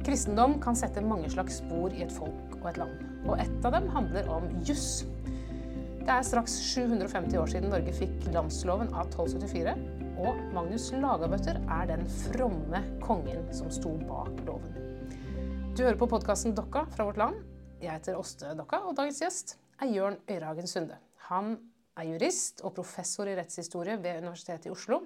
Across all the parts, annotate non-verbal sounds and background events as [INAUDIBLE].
Kristendom kan sette mange slags spor i et folk og et land. Og ett av dem handler om juss. Det er straks 750 år siden Norge fikk landsloven av 1274. Og Magnus Lagabøtter er den fromme kongen som sto bak loven. Du hører på podkasten Dokka fra Vårt Land. Jeg heter Åste Dokka, og dagens gjest er Jørn Øyrehagen Sunde. Han er jurist og professor i rettshistorie ved Universitetet i Oslo.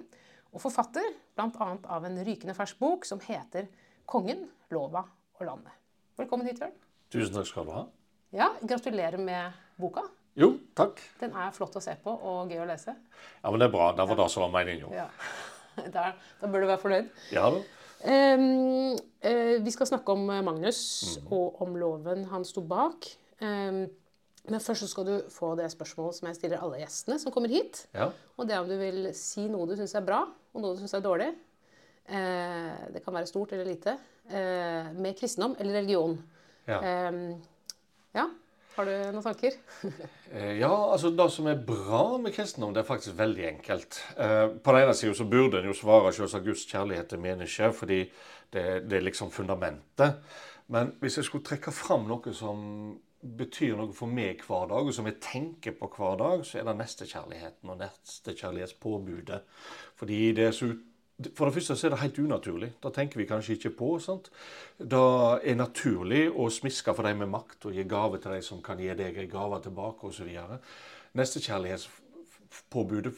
Og forfatter bl.a. av en rykende fersk bok som heter 'Kongen, lova og landet'. Velkommen hit, Jørn. Tusen takk skal du ha. Ja, Gratulerer med boka. Jo, takk. Den er flott å se på og gøy å lese. Ja, men Det er bra. Det var det som var meningen. Ja. [LAUGHS] Da, da bør du være fornøyd. Ja da. Um, uh, vi skal snakke om Magnus og om loven han sto bak. Um, men først så skal du få det spørsmålet som jeg stiller alle gjestene som kommer hit. Ja. Og det er om du vil si noe du syns er bra, og noe du syns er dårlig. Eh, det kan være stort eller lite. Eh, med kristendom eller religion. Ja. Eh, ja. Har du noen tanker? [LAUGHS] Eh, ja, altså Det som er bra med kristendom, det er faktisk veldig enkelt. Eh, på den ene siden så burde en jo svare selvsagt Guds kjærlighet til mennesker, fordi det, det er liksom fundamentet. Men hvis jeg skulle trekke fram noe som betyr noe for meg hver dag, og som jeg tenker på hver dag, så er det nestekjærligheten og nestekjærlighetspåbudet. Fordi det er så ut for det første så er det helt unaturlig. Da tenker vi kanskje ikke på. sant? Det er naturlig å smiske for dem med makt og gi gave til de som kan gi deg en gave tilbake osv. Nestekjærlighetspåbudet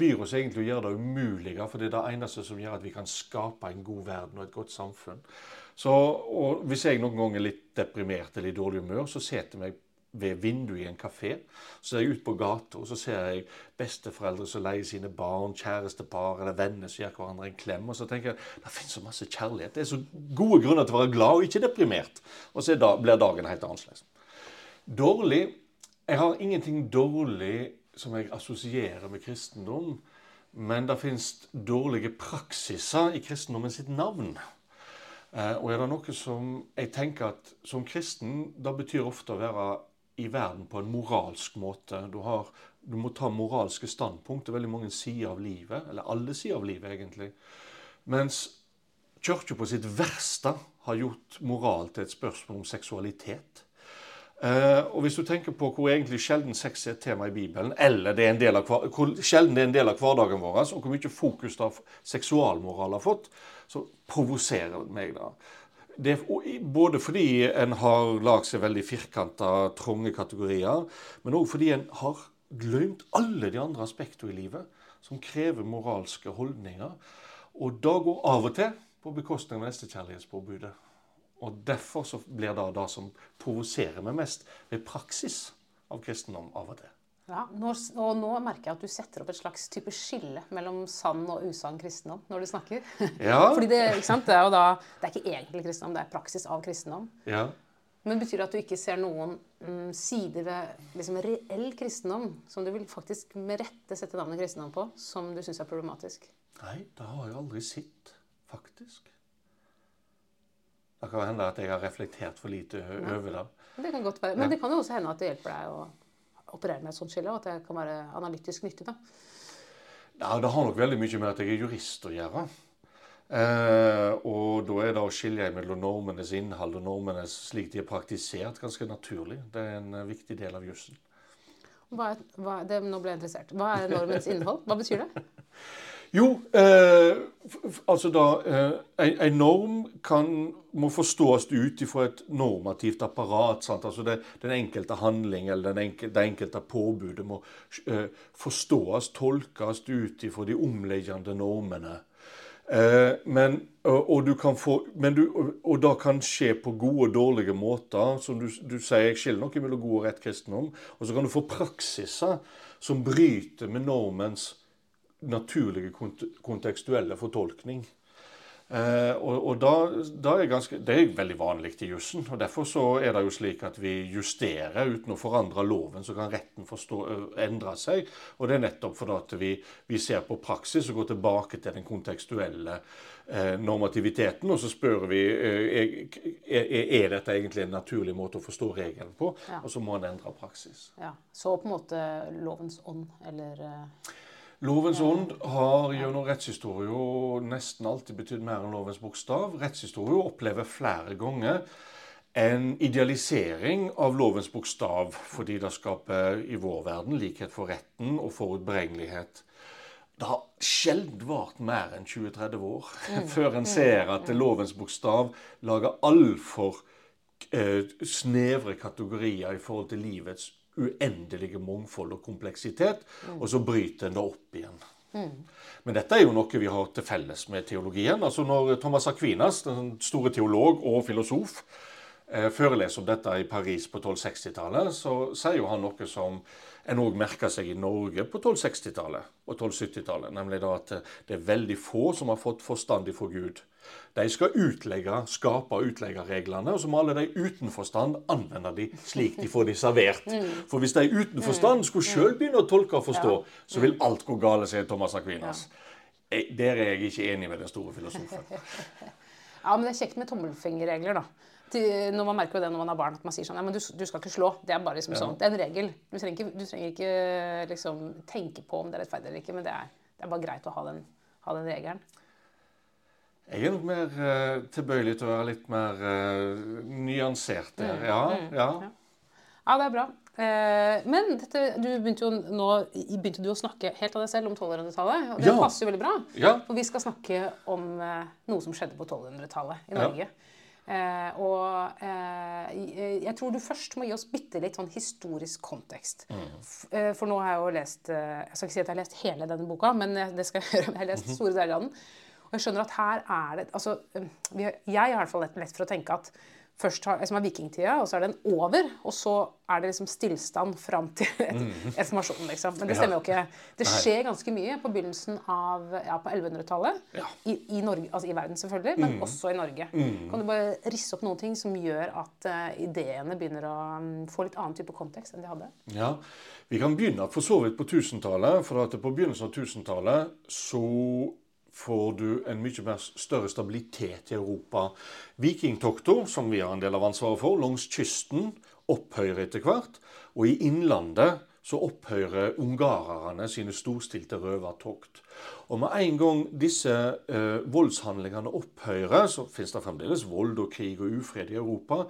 byr oss egentlig å gjøre det umulige, for det er det eneste som gjør at vi kan skape en god verden og et godt samfunn. Så, og Hvis jeg noen ganger er litt deprimert eller i dårlig humør, så setter jeg meg ved vinduet i en kafé. Så ser jeg ut på gata og så ser jeg besteforeldre som leier sine barn, kjærestepar eller venner som gir hverandre en klem. Og så tenker jeg det finnes så masse kjærlighet. Det er så gode grunner til å være glad og ikke deprimert. Og så blir dagen helt annerledes. Dårlig Jeg har ingenting dårlig som jeg assosierer med kristendom. Men det finnes dårlige praksiser i kristendommen sitt navn. Eh, og er det noe som jeg tenker at som kristen, det betyr ofte å være i verden på en moralsk måte. Du, har, du må ta moralske standpunkt til veldig mange sider av livet, eller alle sider av livet, egentlig. Mens kirka på sitt verste har gjort moral til et spørsmål om seksualitet. Uh, og hvis du tenker på hvor egentlig sjelden sex er et tema i Bibelen, eller det er en del av, hvor sjelden det er en del av hverdagen vår, og hvor mye fokus da seksualmoral har fått, så provoserer det meg. da. Det er både fordi en har lagd seg veldig firkanta, trange kategorier, men òg fordi en har glemt alle de andre aspektene i livet som krever moralske holdninger. Og da går av og til på bekostning av nestekjærlighetspåbudet. Og Derfor så blir det det som provoserer meg mest ved praksis av kristendom av og til. Ja, når, og nå merker jeg at du setter opp et slags type skille mellom sann og usann kristendom når du snakker. [LAUGHS] Ja. Fordi det, det, er jo da, det er ikke egentlig kristendom, det er praksis av kristendom. Ja. Men betyr det at du ikke ser noen mm, sider ved liksom, reell kristendom som du vil faktisk med rette sette navnet kristendom på, som du syns er problematisk? Nei, det har jeg aldri sett, faktisk. Det kan hende at jeg har reflektert for lite over det. Det kan godt være. Men det kan jo også hende at det hjelper deg å operere med et sånt skille, og at det kan være analytisk nyttig? da? Ja, Det har nok veldig mye med at jeg er jurist å gjøre. Eh, og da er det å skille mellom normenes innhold og normenes slik de er praktisert, ganske naturlig. Det er en uh, viktig del av jussen. Hva hva, det, nå ble jeg interessert. Hva er normens innhold? Hva betyr det? [LAUGHS] Jo, eh, altså da eh, En norm kan, må forstås ut ifra et normativt apparat. Sant? Altså det, Den enkelte handling eller enkelte, det enkelte påbudet må eh, forstås, tolkes ut ifra de omliggende normene. Eh, men, og, få, men du, og, det kan skje på gode og dårlige måter. Som du, du sier, jeg skiller noe mellom god og rett kristendom. Og så kan du få praksiser som bryter med normens naturlige kontekstuelle fortolkning. Eh, og, og da, da er ganske, Det er veldig vanlig i jussen. og Derfor så er det jo slik at vi justerer uten å forandre loven. Så kan retten forstå, endre seg. Og det er nettopp fordi at vi, vi, ser på praksis og går tilbake til den kontekstuelle eh, normativiteten. Og så spør vi eh, er, er dette egentlig en naturlig måte å forstå regelen på. Ja. Og så må en endre praksis. Ja, Så på en måte lovens ånd, eller Lovens ånd har gjennom rettshistorie nesten alltid betydd mer enn lovens bokstav. Rettshistorie opplever flere ganger en idealisering av lovens bokstav fordi det skaper i vår verden likhet for retten og forutberegnelighet. Det har sjelden vart mer enn 20-30 år [LAUGHS] mm. før en ser at lovens bokstav lager altfor eh, snevre kategorier i forhold til livets uendelige mangfold og kompleksitet, mm. og så bryter en det opp igjen. Mm. Men dette er jo noe vi har til felles med teologien. Altså Når Thomas Aquinas, den store teolog og filosof, eh, foreleser om dette i Paris på 1260-tallet, så sier jo han noe som en òg merka seg i Norge på 1260-tallet og 1270-tallet. Nemlig da at det er veldig få som har fått forstand ifra Gud. De skal utlegge, skape og utlegge reglene, og så må alle de uten forstand anvende de slik de får de servert. Mm. For hvis de uten forstand mm. skulle sjøl begynne å tolke og forstå, så vil alt gå galt, sier Thomas Aquinas. Der er jeg ikke enig med den store filosofen. [LAUGHS] Ja, men det er kjekt med tommelfingerregler, da. Når man merker jo det når man har barn, at man sier sånn Nei, men du, du skal ikke slå. Det er bare liksom sånn. Det er en regel. Du trenger ikke, du trenger ikke liksom, tenke på om det er rettferdig eller ikke, men det er, det er bare greit å ha den, ha den regelen. Jeg er nok mer uh, tilbøyelig til å være litt mer uh, nyansert der. Mm, ja, mm, ja. ja. det er bra. Uh, men dette, du begynte jo nå begynte du å snakke helt av deg selv om 1200-tallet. Og det ja. passer jo veldig bra. Ja. For vi skal snakke om noe som skjedde på 1200-tallet i Norge. Og jeg tror du først må gi oss bitte litt sånn historisk kontekst. Mm. for nå har jeg jo lest Jeg skal ikke si at jeg har lest hele denne boka, men det skal jeg [LAUGHS] gjøre. Jeg har lest mhm. store deler av den. Og jeg skjønner at her er det altså, Jeg har i hvert fall lett for å tenke at først har, liksom er vikingtida, og så er den over. Og så er det liksom stillstand fram til [LAUGHS] et, mm. liksom. Men det stemmer jo ikke. Det skjer ganske mye på begynnelsen av ja, på 1100-tallet. Ja. I, I, Norge, altså i verden, selvfølgelig, men mm. også i Norge. Mm. Kan du bare risse opp noen ting som gjør at uh, ideene begynner å um, få litt annen type kontekst enn de hadde? Ja, Vi kan begynne for så vidt på 1000-tallet. For at på begynnelsen av 1000-tallet så får du en mye mer større stabilitet i Europa. Vikingtokta, som vi har en del av ansvaret for, langs kysten opphøyer etter hvert. Og i innlandet så opphører ungarerne sine storstilte røvertokt. Og med en gang disse eh, voldshandlingene opphører, så finnes det fremdeles vold og krig og ufred i Europa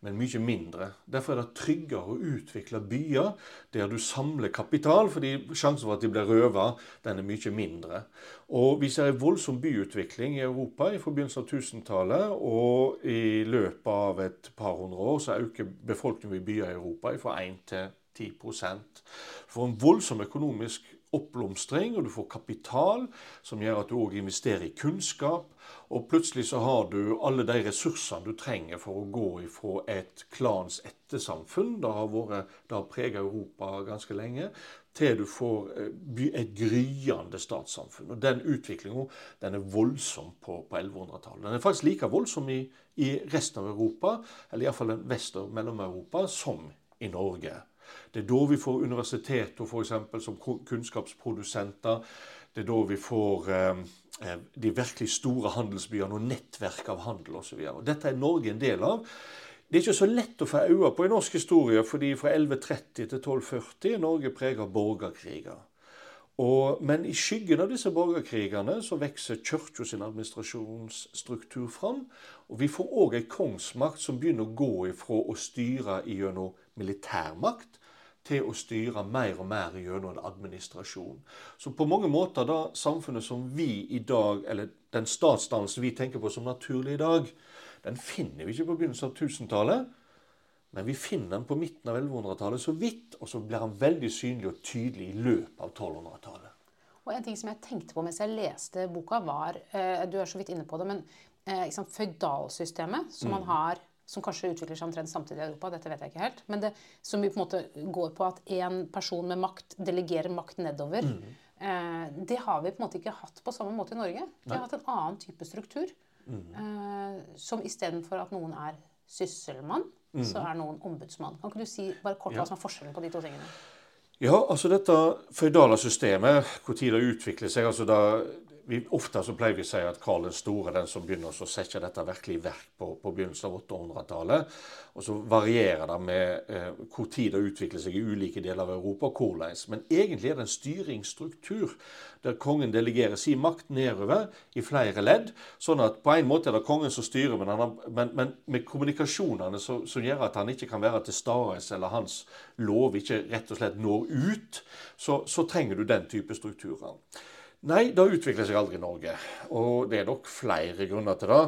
men mye mindre. Derfor er det tryggere å utvikle byer der du samler kapital, fordi sjansen for at de blir røva, den er mye mindre. Og Vi ser en voldsom byutvikling i Europa i forbindelse av 1000-tallet. Og i løpet av et par hundre år så øker befolkningen i byer i Europa fra 1 til 10 For en voldsom økonomisk oppblomstring, og du får kapital, som gjør at du òg investerer i kunnskap. Og plutselig så har du alle de ressursene du trenger for å gå ifra et klans ettersamfunn, det har, har prega Europa ganske lenge, til du får eh, et gryende statssamfunn. Og Den utviklinga er voldsom på, på 1100-tallet. Den er faktisk like voldsom i, i resten av Europa, eller iallfall Vest- og Mellom-Europa, som i Norge. Det er da vi får universiteter for eksempel, som kunnskapsprodusenter. Det er da vi får eh, eh, de virkelig store handelsbyene og nettverk av handel osv. Dette er Norge en del av. Det er ikke så lett å få øye på i norsk historie, fordi fra 1130 til 1240 er Norge preget av borgerkriger. Og, men i skyggen av disse borgerkrigene så vokser kirka sin administrasjonsstruktur fram. Og vi får òg ei kongsmakt som begynner å gå ifra å styre gjennom militærmakt til å styre mer og mer gjennom en administrasjon. Så på mange måter da samfunnet som vi i dag, eller den statsdannelsen vi tenker på som naturlig i dag, den finner vi ikke på begynnelsen av 1000-tallet. Men vi finner den på midten av 1100-tallet så vidt, og så blir den veldig synlig og tydelig i løpet av 1200-tallet. Og En ting som jeg tenkte på mens jeg leste boka, var eh, Du er så vidt inne på det, men liksom, føydalsystemet som mm. man har som kanskje utvikler seg omtrent samtidig i Europa. Dette vet jeg ikke helt. Men det som på en måte går på at en person med makt delegerer makt nedover. Mm. Eh, det har vi på en måte ikke hatt på samme måte i Norge. Vi har hatt en annen type struktur. Mm. Eh, som istedenfor at noen er sysselmann, mm. så er noen ombudsmann. Kan ikke du si bare kort hva som er forskjellen på de to tingene? Ja, altså dette føydale systemet, tid det utvikler seg altså da vi, Ofte så pleier vi å si at Karl den store er den som begynner å sette dette virkelig i verk på, på begynnelsen av 800-tallet. Og så varierer det med eh, hvor tid det utvikler seg i ulike deler av Europa. og hvordan. Men egentlig er det en styringsstruktur der kongen delegerer sin makt nedover i flere ledd. Sånn at på en måte er det kongen som styrer, men, har, men, men med kommunikasjonene som, gjør at han ikke kan være til stede, eller hans lov ikke rett og slett når ut, så, så trenger du den type strukturer. Nei, det utvikler seg aldri i Norge. Og det er nok flere grunner til det.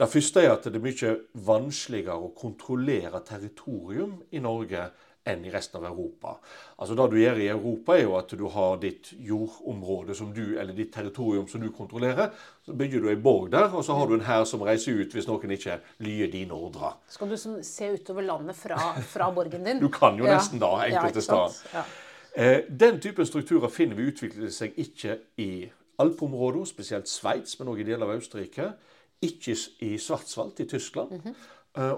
Det første er at det er mye vanskeligere å kontrollere territorium i Norge enn i resten av Europa. Altså Det du gjør i Europa, er jo at du har ditt jordområde som du, eller ditt territorium som du kontrollerer. Så bygger du ei borg der, og så har du en hær som reiser ut hvis noen ikke lyer dine ordrer. Skal du sånn se utover landet fra, fra borgen din? du kan jo nesten da, enkelte ja, steder. Eh, den typen strukturer finner vi utviklet seg ikke i alpeområdet, spesielt Sveits, men òg i deler av Østerrike. Ikke i Svartsvalt i Tyskland. Mm -hmm.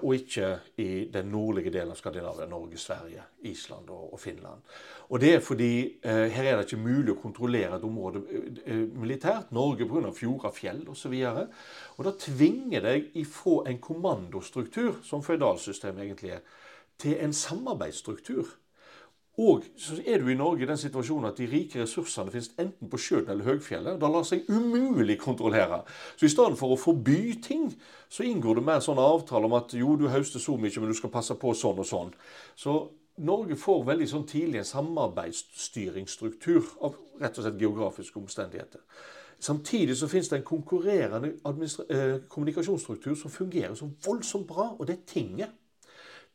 Og ikke i den nordlige delen av Skandinavia, Norge, Sverige, Island og, Finland. Og Det er fordi eh, her er det ikke mulig å kontrollere et område militært. Norge pga. fjorder, fjell osv. Og, og da tvinger deg ifra en kommandostruktur, som føydalsystemet egentlig er, til en samarbeidsstruktur. Og så er du i Norge i den situasjonen at de rike ressursene finnes enten på sjøen eller høgfjellet. Da lar seg umulig kontrollere. Så i stedet for å forby ting, så inngår det mer sånne avtaler om at jo, du høster så mye, men du skal passe på sånn og sånn. Så Norge får veldig sånn tidlig en samarbeidsstyringsstruktur av rett og slett geografiske omstendigheter. Samtidig så finnes det en konkurrerende eh, kommunikasjonsstruktur som fungerer så voldsomt bra, og det er tinget.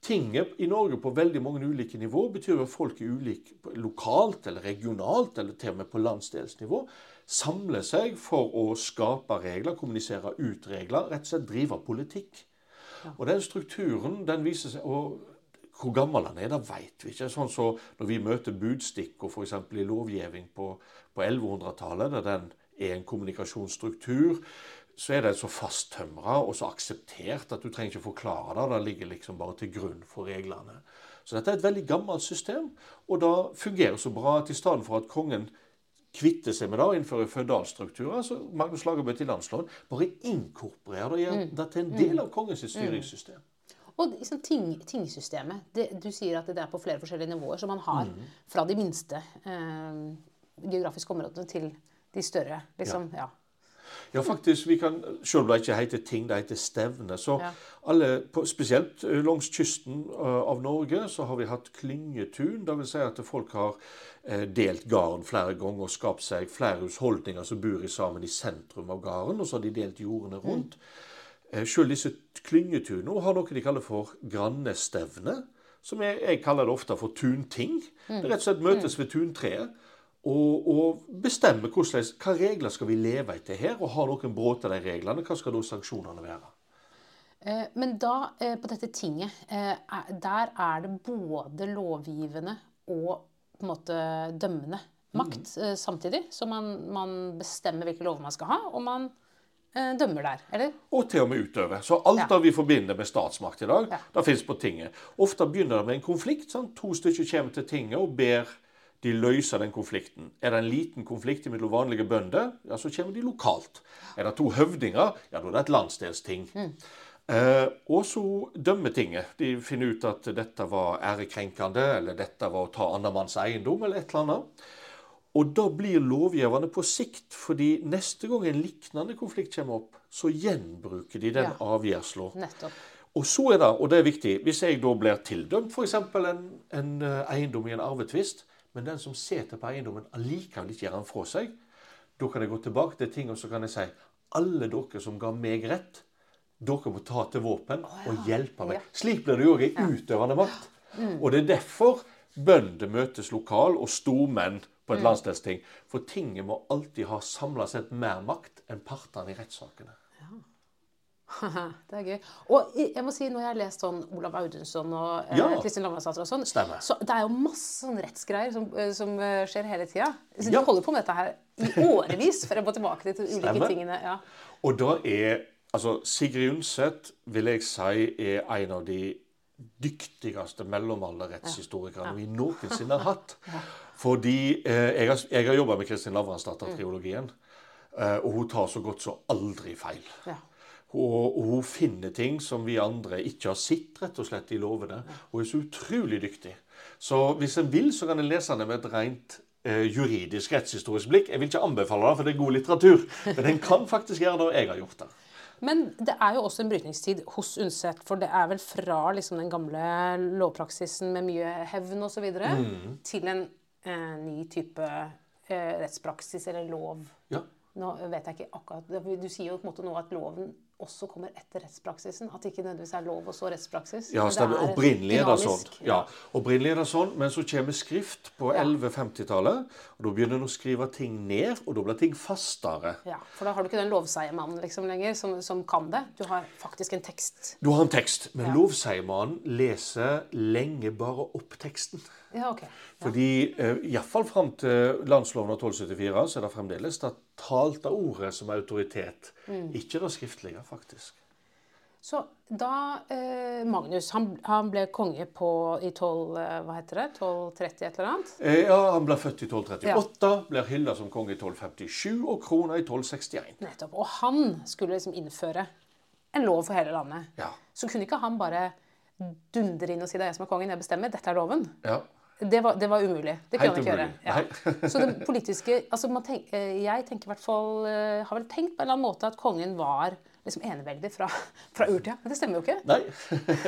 Tinget i Norge på veldig mange ulike nivå betyr at folk er ulike lokalt eller regionalt, eller til og med på landsdelsnivå, samler seg for å skape regler, kommunisere ut regler, rett og slett drive politikk. Og den strukturen den viser seg og Hvor gammel den er, det vet vi ikke. Sånn så Når vi møter budstikker f.eks. i lovgivning på, på 1100-tallet, der den er en kommunikasjonsstruktur så er det så fasttømra og så akseptert at du trenger ikke forklare det. Det ligger liksom bare til grunn for reglene. Så dette er et veldig gammelt system, og da fungerer så bra at i stedet for at kongen kvitter seg med det og innfører føydalstrukturer, så Magnus Lagerbø til landsloven bare inkorporerer det, mm. det til en del mm. av kongens styringssystem. Og liksom, ting, tingsystemet. Det, du sier at det er på flere forskjellige nivåer. som man har mm. fra de minste eh, geografiske områdene til de større. Liksom, ja. ja. Ja, faktisk. vi kan, Selv om det ikke heter ting, det heter stevne. så ja. alle, Spesielt eh, langs kysten eh, av Norge så har vi hatt klyngetun. Dvs. Si at folk har eh, delt garn flere ganger og skapt seg flere husholdninger som bor i sammen i sentrum av garden. Og så har de delt jordene rundt. Mm. Selv disse klyngetunene har noe de kaller for grannestevne. Som jeg, jeg kaller det ofte for tunting. Det rett og slett møtes mm. ved tuntreet og, og bestemme hvordan, hva regler skal vi leve etter her. Og har noen brutt de reglene, hva skal da sanksjonene være? Eh, men da, eh, på dette tinget, eh, der er det både lovgivende og på en måte dømmende makt mm. samtidig. Så man, man, bestemmer hvilke lover man skal ha, og man dømmer der, eller? Og til og med utøver. Så alt ja. det vi forbinder med statsmakt i dag, ja. det fins på tinget. Ofte begynner det med en konflikt. Sånn. To stykker kommer til tinget og ber de løser den konflikten. Er det en liten konflikt mellom vanlige bønder, ja, så kommer de lokalt. Er det to høvdinger, ja, da er det et landsdelsting. Mm. Eh, og så dømmer tinget. De finner ut at dette var ærekrenkende, eller dette var å ta andremanns eiendom, eller et eller annet. Og da blir lovgiverne på sikt, fordi neste gang en lignende konflikt kommer opp, så gjenbruker de den ja. avgjørelsen. Og så er det, og det er viktig, hvis jeg da blir tildømt f.eks. En, en eh, eiendom i en arvetvist, men den som sitter på eiendommen, allikevel ikke gjør den fra seg, da kan jeg gå tilbake til ting og så kan jeg si alle dere som ga meg rett, dere må ta til våpen oh, ja. og hjelpe meg. Ja. Slik blir det jo òg i utøvende makt. Mm. Og det er derfor bønder møtes lokal, og stormenn på et mm. landsdelsting. For tinget må alltid ha samla sett mer makt enn partene i rettssakene. [LAUGHS] det er gøy. Og jeg må si, når jeg har lest sånn Olav Audunsson og eh, ja. Kristin Lammersdatter og sånn, Stemmer. så det er jo masse sånn rettsgreier som, eh, som eh, skjer hele tida. Så du holder på med dette her i årevis for å gå tilbake til de ulike Stemmer. tingene. Ja. Og da er altså Sigrid Undset vil jeg si er en av de dyktigste mellomalderrettshistorikerne ja. vi noensinne har hatt. [LAUGHS] Fordi eh, jeg har, jeg har jobba med Kristin Lavransdatter-triologien. Eh, og hun tar så godt som aldri feil. Ja. Og, hun finner ting som vi andre ikke har sett rett og slett i lovene. Hun er så utrolig dyktig. Så hvis en vil, så kan en lese den med et rent eh, juridisk rettshistorisk blikk. Jeg vil ikke anbefale det, for det er god litteratur. Men en kan faktisk gjøre det, og jeg har gjort det. Men det er jo også en brytningstid hos Undset. For det er vel fra liksom, den gamle lovpraksisen med mye hevn osv. Mm. til en eh, ny type eh, rettspraksis eller lov. Ja. Nå vet jeg ikke akkurat, Du sier jo på en måte nå at loven også kommer etter rettspraksisen. At det ikke nødvendigvis er lov og så rettspraksis. Ja, stemmer. er Opprinnelig er det sånn. Ja, opprinnelig er det sånn, Men så kommer skrift på Ja. 1150-tallet. og Da begynner en å skrive ting ned, og da blir ting fastere. Ja, For da har du ikke den lovseiermannen liksom lenger som, som kan det. Du har faktisk en tekst. Du har en tekst, men Ja. lovseiermannen leser lenge bare opp teksten. Ja, ok. Fordi eh, Iallfall fram til landsloven av 1274 så er det fremdeles det talte ordet som autoritet. Mm. Ikke det skriftlige, faktisk. Så da eh, Magnus han, han ble konge på i 12, eh, hva heter det, 1230 et eller annet? Eh, ja, Han ble født i 1238, blir hylla som konge i 1257 og krona i 1261. Nettopp. Og han skulle liksom innføre en lov for hele landet. Ja. Så kunne ikke han bare dundre inn og si det er jeg som er kongen, jeg bestemmer, dette er loven. ja. Det var, det var umulig. Det kunne man ikke gjøre. Ja. Så det politiske altså man tenk, eh, Jeg tenker i hvert fall, eh, har vel tenkt på en eller annen måte at kongen var liksom eneveldig fra, fra urtida. Men det stemmer jo ikke. Nei.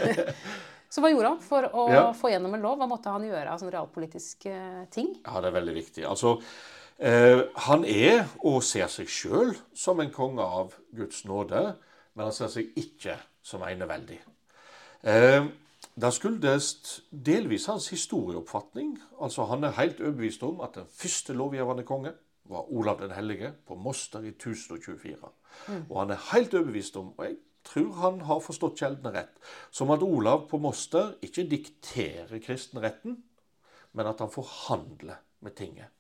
[LAUGHS] Så hva gjorde han for å Ja. få gjennom en lov? Hva måtte han gjøre av sånne realpolitiske ting? Ja, det er veldig viktig. Altså, eh, han er og ser seg sjøl som en konge av Guds nåde, men han ser seg ikke som eneveldig. Eh, det skyldes delvis hans historieoppfatning. Altså, Han er helt overbevist om at den første lovgivende konge var Olav den hellige på Moster i 1024. Og han er helt overbevist om, og jeg tror han har forstått kjeldene rett, som at Olav på Moster ikke dikterer kristenretten, men at han forhandler med tinget.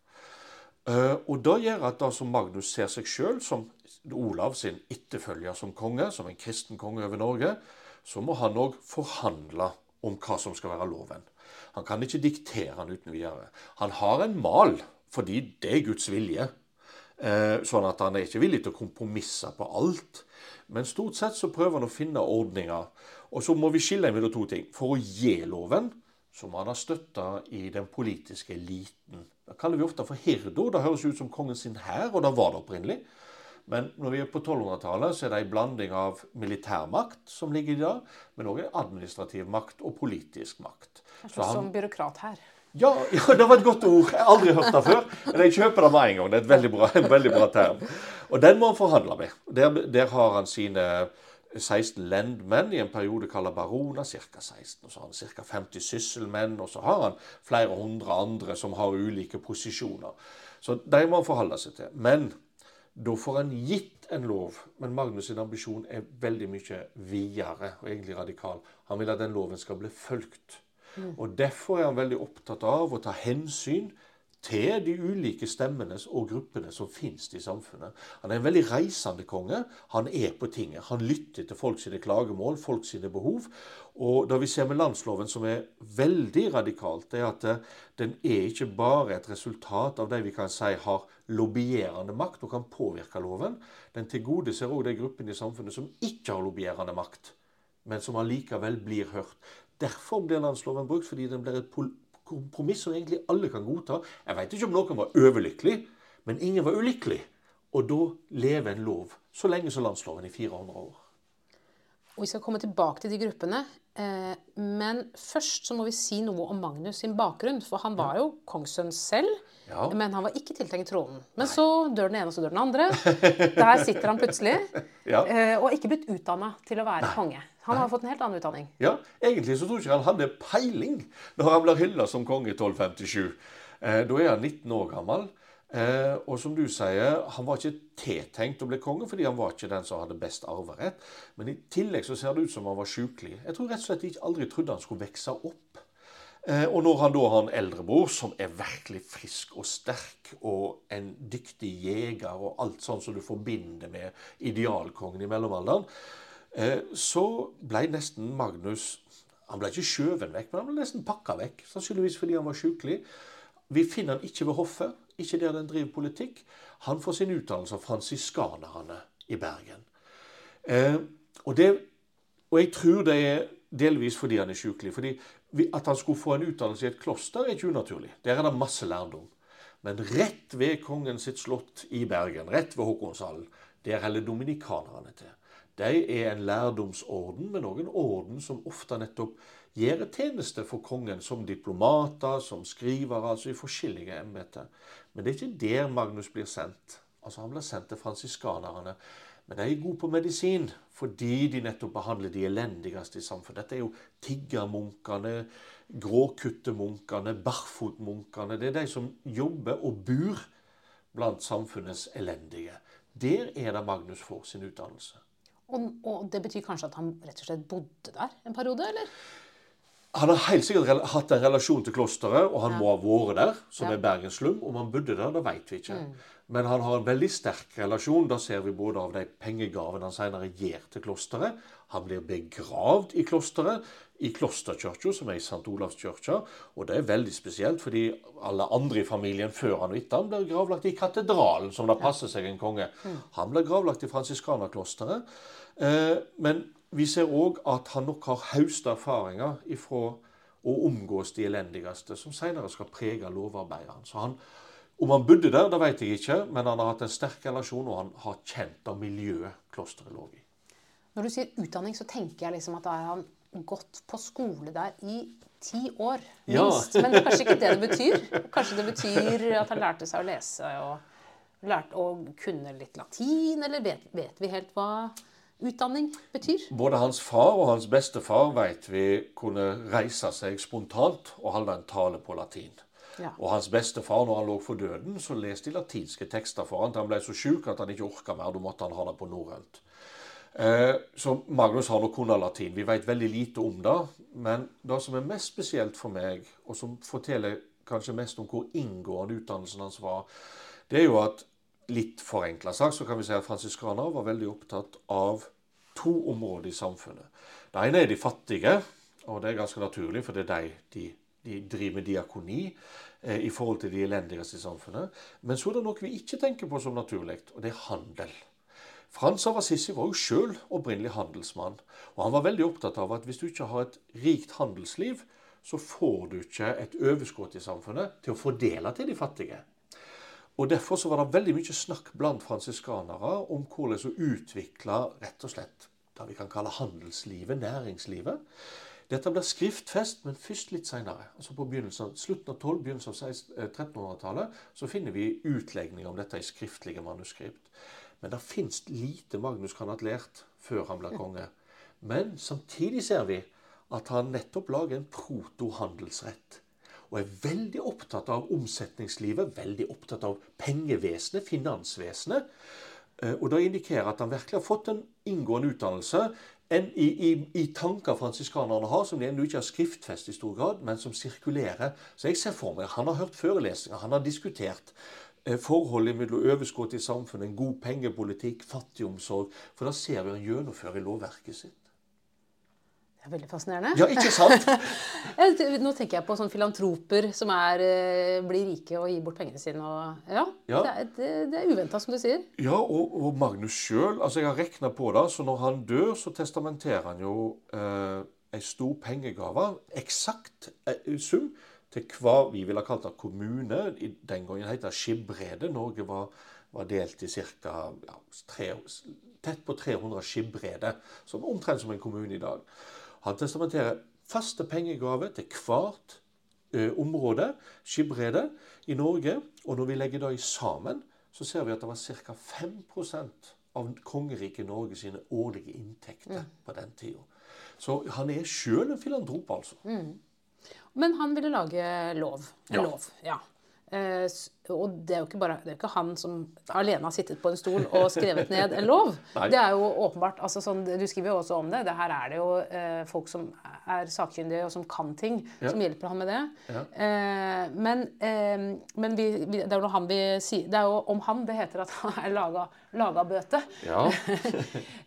Eh, og det gjør at da som Magnus ser seg sjøl som Olav sin etterfølger som konge, som en kristen konge over Norge, så må han òg forhandle om hva som skal være loven. Han kan ikke diktere den uten videre. Han har en mal, fordi det er Guds vilje. Eh, Sånn at han er ikke villig til å kompromisse på alt. Men stort sett så prøver han å finne ordninger. Og så må vi skille mellom to ting. For å gi loven, så må han ha støtte i den politiske eliten. Det kaller vi ofte for hirdo. Det høres ut som kongen sin hær, og det var det opprinnelig. Men når vi er på 1200-tallet, så er det en blanding av militærmakt som ligger i det, men òg administrativ makt og politisk makt. Så han- Som byråkrat her. ja, [LAUGHS] ja, det var et godt ord. Jeg har aldri hørt det før. Men jeg kjøper det med en gang. Det er et veldig bra, en veldig bra term. Og den må han forhandle med. Der, der har han sine 16 lendmenn i en periode kalt baroner, ca. 16. Og så har han ca. 50 sysselmenn, og så har han flere hundre andre som har ulike posisjoner. Så de må han forholde seg til. Men da får han gitt en lov. Men Magnus' sin ambisjon er veldig mye videre og egentlig radikal. Han vil at den loven skal bli fulgt. Og Derfor er han veldig opptatt av å ta hensyn til de ulike stemmene og gruppene som finnes i samfunnet. Han er en veldig reisende konge. Han er på tinget. Han lytter til folk sine klagemål, folk sine behov. Og det vi ser med landsloven som er veldig radikalt, det er at eh, den er ikke bare et resultat av de vi kan si har lobbyerende makt og kan påvirke loven. Den tilgodeser òg de gruppene i samfunnet som ikke har lobbyerende makt, men som allikevel blir hørt. Derfor blir landsloven brukt, fordi den blir et kompromiss som egentlig alle kan godta. Jeg vet ikke om noen var overlykkelig, men ingen var ulykkelig. Og da lever en lov så lenge som landsloven i 400 år. Og vi skal komme tilbake til de gruppene. Eh, men først så må vi si noe om Magnus sin bakgrunn. For han var jo kongssønn selv, Ja. men han var ikke tiltenkt tronen. Men så dør den ene, og så dør den andre. Der sitter han plutselig. [LAUGHS] Ja. eh, Og ikke blitt utdanna til å være konge. Han har fått en helt annen utdanning. Ja, Egentlig så tror jeg ikke han hadde peiling når han blir hylla som konge i 1257. Eh, da er han 19 år gammel. Eh, og som du sier, han var ikke tiltenkt å bli konge fordi han var ikke den som hadde best arverett. Men i tillegg så ser det ut som han var sjukelig. Jeg tror rett og slett ikke aldri trodde han skulle vokse opp. Eh, og når han da har en eldrebror som er virkelig frisk og sterk, og en dyktig jeger og alt sånn som du forbinder med idealkongen i mellomalderen, så ble nesten Magnus Han ble ikke skjøvet vekk, men han ble nesten pakka vekk. Sannsynligvis fordi han var sjukelig. Vi finner han ikke ved hoffet, ikke der den driver politikk. han får sin utdannelse av fransiskanerne i Bergen. Eh, og, det, og jeg tror det er delvis fordi han er sjukelig. fordi At han skulle få en utdannelse i et kloster, er ikke unaturlig. Der er det masse lærdom. Men rett ved kongen sitt slott i Bergen, rett ved Håkonshallen, der holder dominikanerne til. De er en lærdomsorden, men òg en orden som ofte nettopp gjør tjeneste for kongen som diplomater, som skrivere, altså i forskjellige embeter. Men det er ikke der Magnus blir sendt. Altså Han blir sendt til fransiskanerne. Men de er gode på medisin fordi de nettopp behandler de elendigste i samfunnet. Dette er jo tiggermunkene, gråkuttemunkene, barfotmunkene. Det er de som jobber og bor blant samfunnets elendige. Der er det Magnus får sin utdannelse. Og, og, det betyr kanskje at han rett og slett bodde der en periode, eller? Han har helt sikkert hatt en relasjon til klosteret, og han ja. må ha vært der, som ja. er Bergens slum. Om han bodde der, det vet vi ikke. Mm. Men han har en veldig sterk relasjon. Da ser vi både av de pengegavene han senere gir til klosteret. Han blir begravd i klosteret, i klosterkirka, som er i St. Olavskirka. Og det er veldig spesielt, fordi alle andre i familien før han og etter han blir gravlagt i katedralen, som det passer seg en konge. Mm. Han blir gravlagt i fransiskanerklosteret. Eh, men vi ser òg at han nok har høste erfaringer ifra å omgås de elendigste, som senere skal prege lovarbeideren. Så han, om han bodde der, det vet jeg ikke, men han har hatt en sterk relasjon, og han har kjent av miljøet klosteret lå i. Når du sier utdanning, så tenker jeg liksom at da har han gått på skole der i ti år, minst. Ja. men kanskje ikke det det betyr? Kanskje det betyr at han lærte seg å lese og lærte å kunne litt latin, eller vet, vet vi helt hva utdanning betyr? Både hans far og hans bestefar vet vi kunne reise seg spontant og holde en tale på latin. Ja. Og hans bestefar, når han lå for døden, så leste de latinske tekster for han han ble så sjuk at han ikke orka mer. Da måtte han ha det på norrønt. Eh, så Magnus har nok kunnet latin. Vi vet veldig lite om det. Men det som er mest spesielt for meg, og som forteller kanskje mest om hvor inngående utdannelsen hans var, det er jo at litt forenkla sagt så kan vi si at fransiskanere var veldig opptatt av to områder i samfunnet. Det ene er de fattige, og det er ganske naturlig, for det er de de, de driver med diakoni eh, i forhold til de elendigste i samfunnet. Men så er det noe vi ikke tenker på som naturlig, og det er handel. Frans av Assisi var jo sjøl opprinnelig handelsmann. Og han var veldig opptatt av at hvis du ikke har et rikt handelsliv, så får du ikke et overskudd i samfunnet til å fordele til de fattige. Og Derfor så var det veldig mye snakk blant fransiskanere om hvordan å utvikle rett og slett det vi kan kalle handelslivet, næringslivet. Dette blir skriftfest, men først litt seinere. Altså på slutten av 12, begynnelsen av 1300-tallet eh, så finner vi utlegninger om dette i skriftlige manuskript. Men det fins lite Magnus kan ha lært før han blir konge. Men samtidig ser vi at han nettopp lager en protohandelsrett og er veldig opptatt av omsetningslivet, veldig opptatt av pengevesenet, finansvesenet. Eh, og det indikerer at han virkelig har fått en inngående utdannelse en, i, i, i, tanker fransiskanerne har, som de ennå ikke har skriftfest i stor grad, men som sirkulerer. Så jeg ser for meg han har hørt forelesninger, han har diskutert eh, forholdet mellom overskudd i samfunnet, en god pengepolitikk, fattigomsorg. For da ser vi han gjennomfører lovverket sitt. Det er veldig fascinerende. Ja, ikke sant? [LAUGHS] Nå tenker jeg på sånne filantroper som er, eh, blir rike og gir bort pengene sine. Og, ja, ja. Det er, det, det er uventa, som du sier. Ja, og, og Magnus sjøl altså Jeg har regna på det. Så når han dør, så testamenterer han jo eh, en stor pengegave. Eksakt eh, sum til hva vi ville kalt det kommune. Den gangen het det Skibredet. Norge var, var delt i ca. Ja, tett på 300 skibbreder. Omtrent som en kommune i dag. Han testamenterer faste pengegaver til hvert ø, område, skipbredet, i Norge. Og når vi legger det sammen, så ser vi at det var ca. 5% av kongeriket Norge sine årlige inntekter mm. på den tida. Så han er sjøl en filantrop, altså. Mm. Men han ville lage lov. Ja. lov. Ja. Eh, og det er jo ikke, bare, det er ikke han som alene har sittet på en stol og skrevet ned en lov. [LAUGHS] det er jo åpenbart, altså sånn, Du skriver jo også om det. det her er det jo eh, folk som er sakkyndige og som kan ting, ja. som hjelper han med det. Ja. Eh, men, men vi, det, er jo han vi, det er jo om han det heter at han er laga, laga bøte. Ja. [LAUGHS]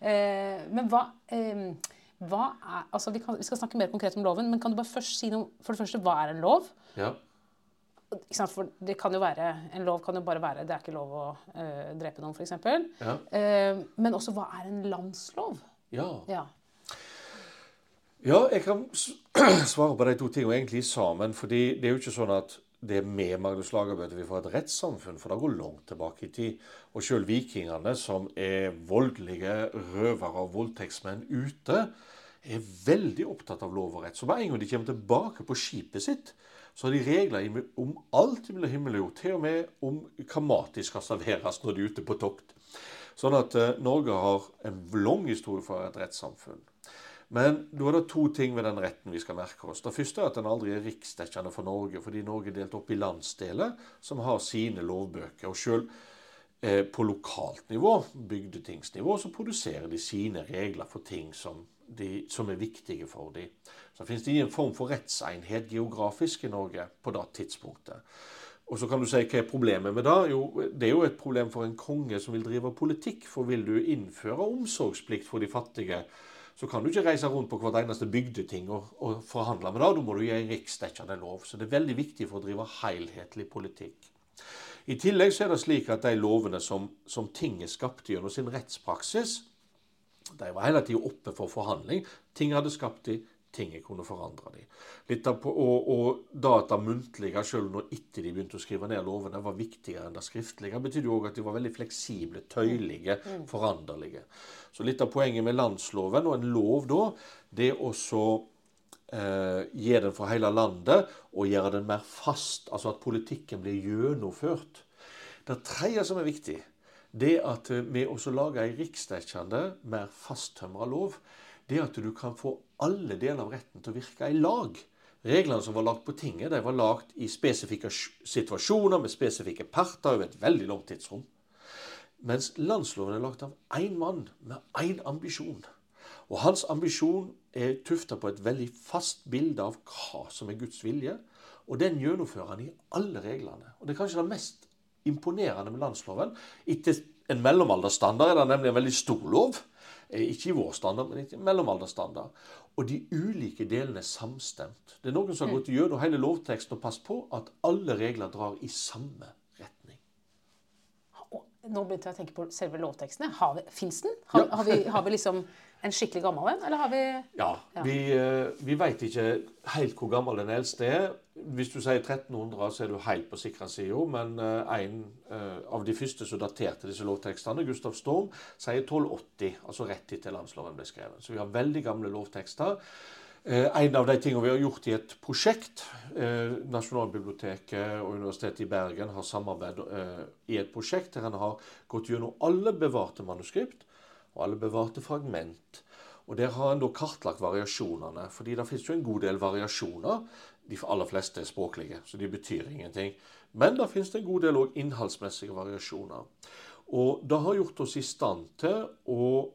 Eh, men hva, hva er, altså vi, kan, vi, skal snakke mer konkret om loven, men kan du bare først si noe For det første, hva er en lov? Ja. For det kan jo være, En lov kan jo bare være det er ikke lov å eh, drepe noen, f.eks. Ja. Uh, men også hva er en landslov? Ja. Ja. ja, jeg kan [CLEARS THROAT] svare på de to tingene egentlig sammen. fordi det er jo ikke sånn at det er med Magnus Lagerbøte vi får et rettssamfunn, for det går langt tilbake i tid. Og sjøl vikingene, som er voldelige røvere og voldtektsmenn ute, er veldig opptatt av lov og rett. Så med en gang de kommer tilbake på skipet sitt, så har de regler om alt mellom himmel og jord. Til og med om hva mat de skal serveres når de er ute på tokt. Sånn at eh, Norge har en lang historie for et rettssamfunn. Men da er det to ting ved den retten vi skal merke oss. Det første er at den aldri er riksdekkende for Norge, fordi Norge er delt opp i landsdeler som har sine lovbøker. Og sjøl eh, på lokalt nivå, bygdetingsnivå, så produserer de sine regler for ting som, de, som er viktige for dem. Så finnes det ingen form for rettsenhet geografisk i Norge på det tidspunktet. Og så kan du si hva er problemet med det? Jo, det er jo et problem for en konge som vil drive politikk. For vil du innføre omsorgsplikt for de fattige, så kan du ikke reise rundt på hvert eneste bygdeting og, og forhandle med det. Da må du gi en riksdekkende lov. Så det er veldig viktig for å drive helhetlig politikk. I tillegg så er det slik at de lovene som, som tinget skapte gjennom sin rettspraksis, de var hele tida oppe for forhandling. Ting hadde skapt de, tinget kunne forandre de. Litt av, på- og, og data muntlige, selv når etter de begynte å skrive ned lovene, var viktigere enn det skriftlige, betydde jo òg at de var veldig fleksible, tøyelige, foranderlige. Så litt av poenget med landsloven, og en lov da, det er også eh, gi den for hele landet og gjøre den mer fast, altså at politikken blir gjennomført. Det tredje som er viktig, det at vi også lager lage ei riksdekkende, mer fasttømra lov, det at du kan få alle deler av retten til å virke i lag. Reglene som var lagt på tinget, de var lagt i spesifikke situasjoner med spesifikke parter over et veldig langt tidsrom. Mens landsloven er lagt av én mann med én ambisjon. Og hans ambisjon er tufta på et veldig fast bilde av hva som er Guds vilje. Og den gjennomfører han i alle reglene. Og det er kanskje det mest imponerende med landsloven. Etter en mellomalderstandard er det nemlig en veldig stor lov. Eh, Ikke i vår standard, men i mellomalderstandard. Og de ulike delene er samstemt. Det er noen som har gått gjennom hele lovteksten og passet på at alle regler drar i samme. Og nå begynte jeg å tenke på selve lovteksten. Har Fins den? Har, har, vi, har vi liksom en skikkelig gammel en, eller har vi Ja, vi, eh, vi veit ikke helt hvor gammel den eldste er. Hvis du sier 1300, så er du helt på sikra sida. Men eh, en eh, av de første som daterte disse lovtekstene, Gustav Storm, sier 1280, altså rett etter landsloven ble skrevet. Så vi har veldig gamle lovtekster. Eh, En av de tingene vi har gjort i et prosjekt, eh, Nasjonalbiblioteket og Universitetet i Bergen har samarbeidet eh, i et prosjekt der en har gått gjennom alle bevarte manuskript og alle bevarte fragment. Og Der har en da kartlagt variasjonene, fordi det finnes jo en god del variasjoner. De aller fleste er språklige, så de betyr ingenting. Men det finnes en god del også innholdsmessige variasjoner. Og det har gjort oss i stand til å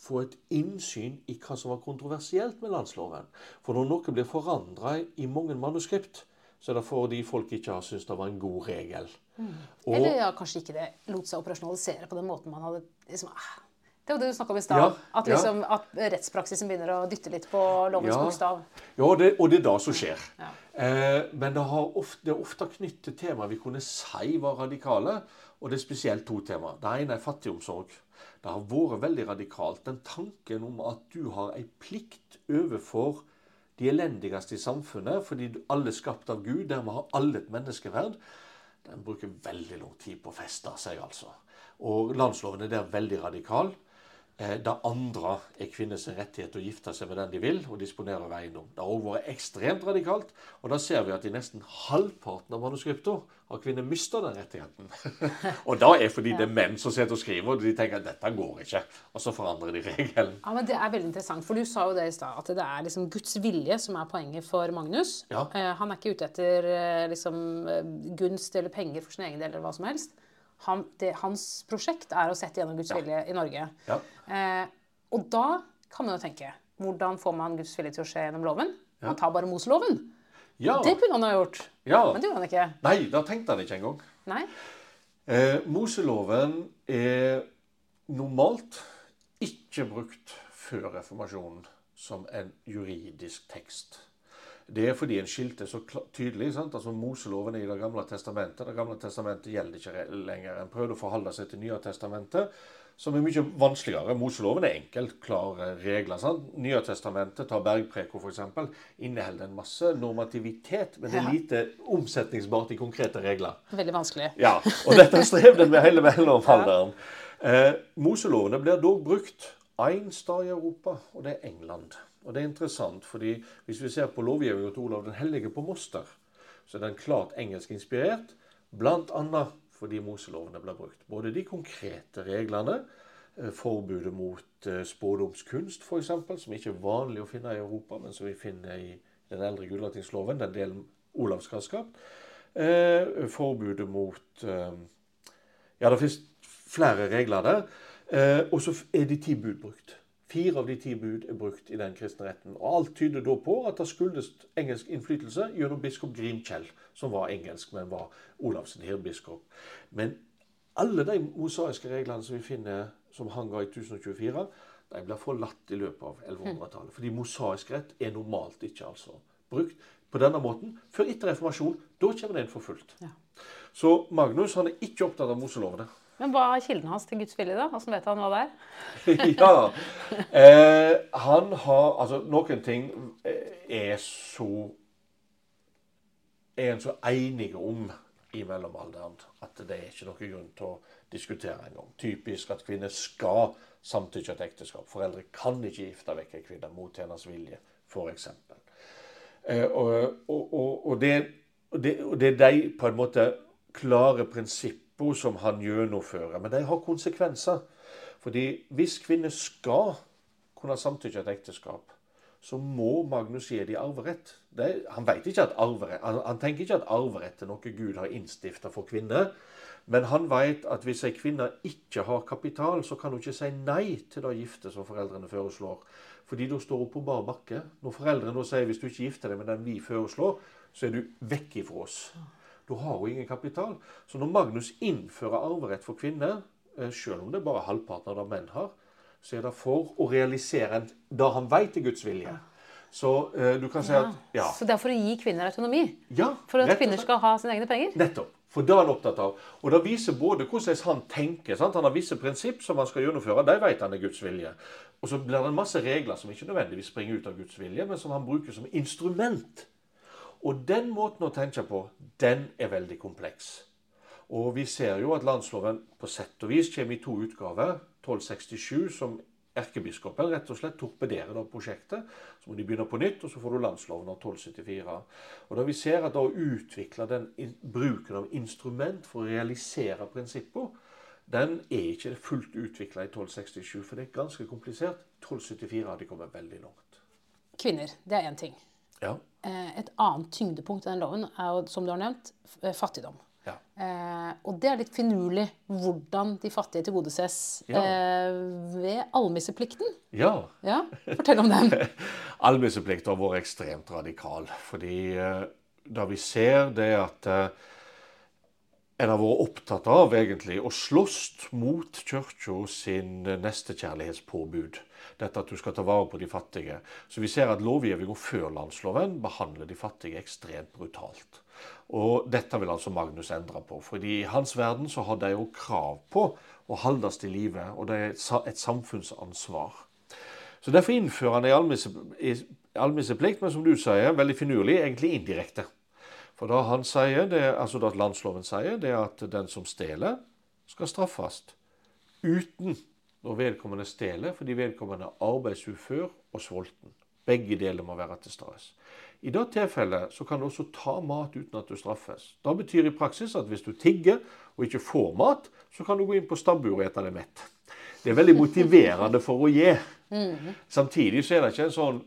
få et innsyn i hva som var kontroversielt med landsloven. For når noe blir forandra i mange manuskript, så er det fordi folk ikke har syntes det var en god regel. Og- Eller ja, kanskje ikke det lot seg operasjonalisere på den måten man hadde liksom, ah, Det var det du snakka om i stad. Ja, at, ja. liksom, at rettspraksisen begynner å dytte litt på lovens Ja. bokstav. Ja, det, og det er det som skjer. Ja. Eh, men det, har ofte, det er ofte knyttet til temaer vi kunne si var radikale. Og det er spesielt to temaer. Det ene er fattigomsorg. Det har vært veldig radikalt. Den tanken om at du har ei plikt overfor de elendigste i samfunnet, fordi alle er skapt av Gud, dermed har alle et menneskeverd, den bruker veldig lang tid på å feste seg, altså. Og landsloven er der veldig radikal. Eh, Det andre er kvinners rettighet til å gifte seg med den de vil, og disponere over eiendom. Det har òg vært ekstremt radikalt, og da ser vi at i nesten halvparten av manuskriptene har kvinner mista den rettigheten. [LAUGHS] og da er fordi det er menn som sitter og skriver, og de tenker at dette går ikke. Og så forandrer de regelen. Ja, men Det er veldig interessant, for du sa jo det i stad, at det er liksom Guds vilje som er poenget for Magnus. Ja. Eh, han er ikke ute etter eh, liksom, gunst eller penger for sin egen del eller hva som helst. Han, det, hans prosjekt er å sette gjennom Guds vilje i Norge. Ja. Eh, og da kan man jo tenke hvordan får man Guds vilje til å skje gjennom loven? Man tar bare Moseloven. Ja. Det kunne han ha gjort, ja. men det gjorde han ikke. Nei, da tenkte han ikke engang. Nei? Eh, Moseloven er normalt ikke brukt før reformasjonen som en juridisk tekst. Det er fordi en skilte så tydelig. sant? Altså Moseloven er i Det gamle testamentet. Det gamle testamentet gjelder ikke lenger. En prøvde å forholde seg til Nye testamentet, som er mye vanskeligere. Moseloven er enkelt, klare regler. sant? Nye testamentet, ta bergpreko f.eks., inneholder en masse normativitet, men det er lite omsetningsbart i konkrete regler. Veldig vanskelig. Ja, og dette strevde en med hele mellomalderen. Eh, Moselovene blir dog brukt én sted i Europa, og det er England. Og det er interessant, fordi hvis vi ser på lovgivningen til Olav den hellige på Moster, så er den klart engelskinspirert, bl.a. fordi Moselovene ble brukt. Både de konkrete reglene, eh, forbudet mot eh, spådomskunst f.eks., som ikke er vanlig å finne i Europa, men som vi finner i den eldre Gulatingsloven, den delen Olav skal ha skapt. Eh, forbudet mot Ja, det finnes flere regler der. Og så er de ti bud brukt. Fire av de ti bud er brukt i den kristne retten. Og Alt tyder da på at det skyldes engelsk innflytelse gjennom biskop Grimkjell, som var engelsk, men var Olavs hirbiskop. Men alle de mosaiske reglene som vi finner som hang av i 1024, de blir forlatt i løpet av 1100-tallet. Fordi mosaisk rett er normalt ikke altså brukt på denne måten før etter reformasjon. Da kommer den for fullt. Ja. Så Magnus han er ikke opptatt av moselovene. Men hva er kilden hans til Guds vilje, da? Åssen vet han hva det er? [LAUGHS] ja, eh, han har Altså, noen ting er så Er en så enige om i mellomalderen at det er ikke noen grunn til å diskutere engang. Typisk at kvinner skal samtykke til ekteskap. Foreldre kan ikke gifte vekk en kvinne mot hennes vilje, f.eks. Eh, og, og, og, og, det, og det er de på en måte klare prinsipper som han gjennomfører. Men de har konsekvenser. Fordi hvis kvinner skal kunne samtykke til ekteskap, så må Magnus gi dem arverett. Det, han, arverett han, han, tenker ikke at arverett er noe Gud har innstifta for kvinner. Men han vet at hvis ei kvinne ikke har kapital, så kan hun ikke si nei til det gifte som foreldrene foreslår. Fordi da står hun på bar bakke. Når foreldrene sier hvis du ikke gifter deg med den vi foreslår, så er du vekk ifra oss. Da har hun ingen kapital. Så når Magnus innfører arverett for kvinner, eh, selv om det er bare halvparten av det menn har, så er det for å realisere det han vet er Guds vilje. Så uh, du kan si ja. at ja. Så det er for å gi kvinner autonomi? Ja, For at kvinner skal ha sine egne penger? Nettopp. For det er han opptatt av. Og det viser både hvordan han tenker. Sant? Han har visse prinsipp som han skal gjennomføre. De vet han er Guds vilje. Og så blir det en masse regler som ikke nødvendigvis springer ut av Guds vilje, men som han bruker som instrument og den måten å tenke på, den er veldig kompleks. Og vi ser jo at landsloven på sett og vis kommer i to utgaver. 1267, som erkebiskopen rett og slett torpederer da prosjektet. Så må de begynne på nytt, og så får du landsloven av 1274. Og da vi ser at da å utvikle den bruken av instrument for å realisere prinsippene, den er ikke fullt utvikla i 1267, for det er ganske komplisert. 1274 har de kommet veldig langt. Kvinner, det er én ting. Ja. Eh, et annet tyngdepunkt i den loven er jo, som du har nevnt, eh, fattigdom. Ja. Eh, og det er litt finurlig hvordan de fattige tilgodeses ja. eh, ved almisseplikten. Ja. ja. Fortell om den. [LAUGHS] Almisseplikt har vært ekstremt radikal. Fordi eh, da vi ser det at eh, en har vært opptatt av egentlig å slåss mot kirka sin nestekjærlighetspåbud. Dette at du skal ta vare på de fattige. Så vi ser at lovgivninga før landsloven behandler de fattige ekstremt brutalt. Og dette vil altså Magnus endre på. fordi i hans verden så har de jo krav på å holdes til live, og det er et samfunnsansvar. Så Derfor innfører han ei almisseplikt, men som du sier, veldig finurlig, egentlig indirekte. For da han sier det, altså det landsloven sier, det er at den som stjeler, skal straffes uten når vedkommende stjeler fordi vedkommende er arbeidsufør og sulten. Begge deler må være til stede. I det tilfellet så kan du også ta mat uten at du straffes. Det betyr i praksis at hvis du tigger og ikke får mat, så kan du gå inn på stabburet og ete deg mett. Det er veldig motiverende for å gi. Mm. Samtidig så er det ikke en sånn,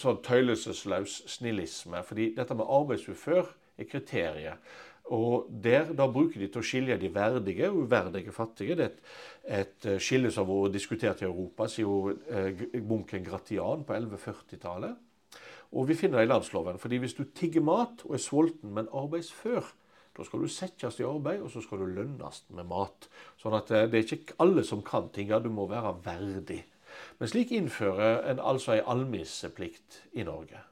sånn tøylesesløs snillisme. fordi dette med arbeidsufør kriteriet. Og der, Da bruker de til å skille de verdige og uverdige fattige. Det er et, et eh, skille som har vært diskutert i Europa siden eh, munken Gratian på 1140-tallet. Og vi finner det i landsloven. fordi hvis du tigger mat og er sulten, men arbeidsfør, da skal du settes i arbeid, og så skal du lønnes med mat. Sånn at eh, det er ikke alle som kan tinga. Du må være verdig. Men slik innfører en altså ei almisseplikt i Norge.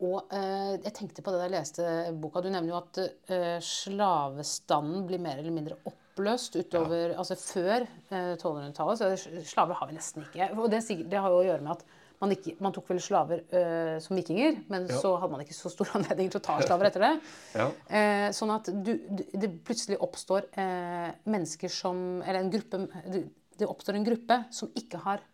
Og eh, jeg tenkte på det da jeg leste boka. Du nevner jo at eh, slavestanden blir mer eller mindre oppløst utover Altså før eh, 1200-tallet. Så slaver har vi nesten ikke. Og det, det har jo å gjøre med at man, ikke, man tok vel slaver eh, som vikinger, men Ja. så hadde man ikke så stor [LAUGHS] anledning til å ta slaver etter det. [LAUGHS] Ja. Eh, sånn at du, du, det plutselig oppstår eh, mennesker som Eller en gruppe det, oppstår en gruppe som ikke har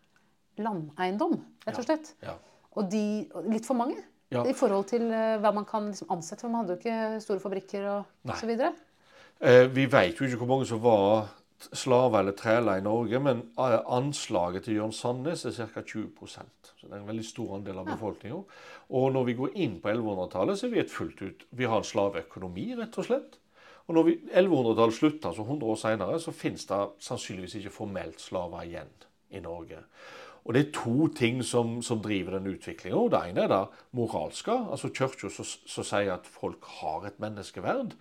landeiendom, rett og slett. Ja. Og de, litt for mange Ja. i forhold til eh, hva man kan liksom ansette. For man hadde jo ikke store fabrikker og osv. Eh, vi vet jo ikke hvor mange som var slaver eller træler i Norge, men eh, anslaget til Jørn Sandnes er ca. 20% Så det er en veldig stor andel av befolkninga. Og når vi går inn på 1100-tallet, så er vi et fullt ut Vi har en slaveøkonomi, rett og slett. Og når 1100-tallet slutter, altså 100 år senere, så finnes det sannsynligvis ikke formelt slaver igjen i Norge. Og det er to ting som, som driver den utviklinga. Det ene er det moralske. Altså Kirka som sier at folk har et menneskeverd.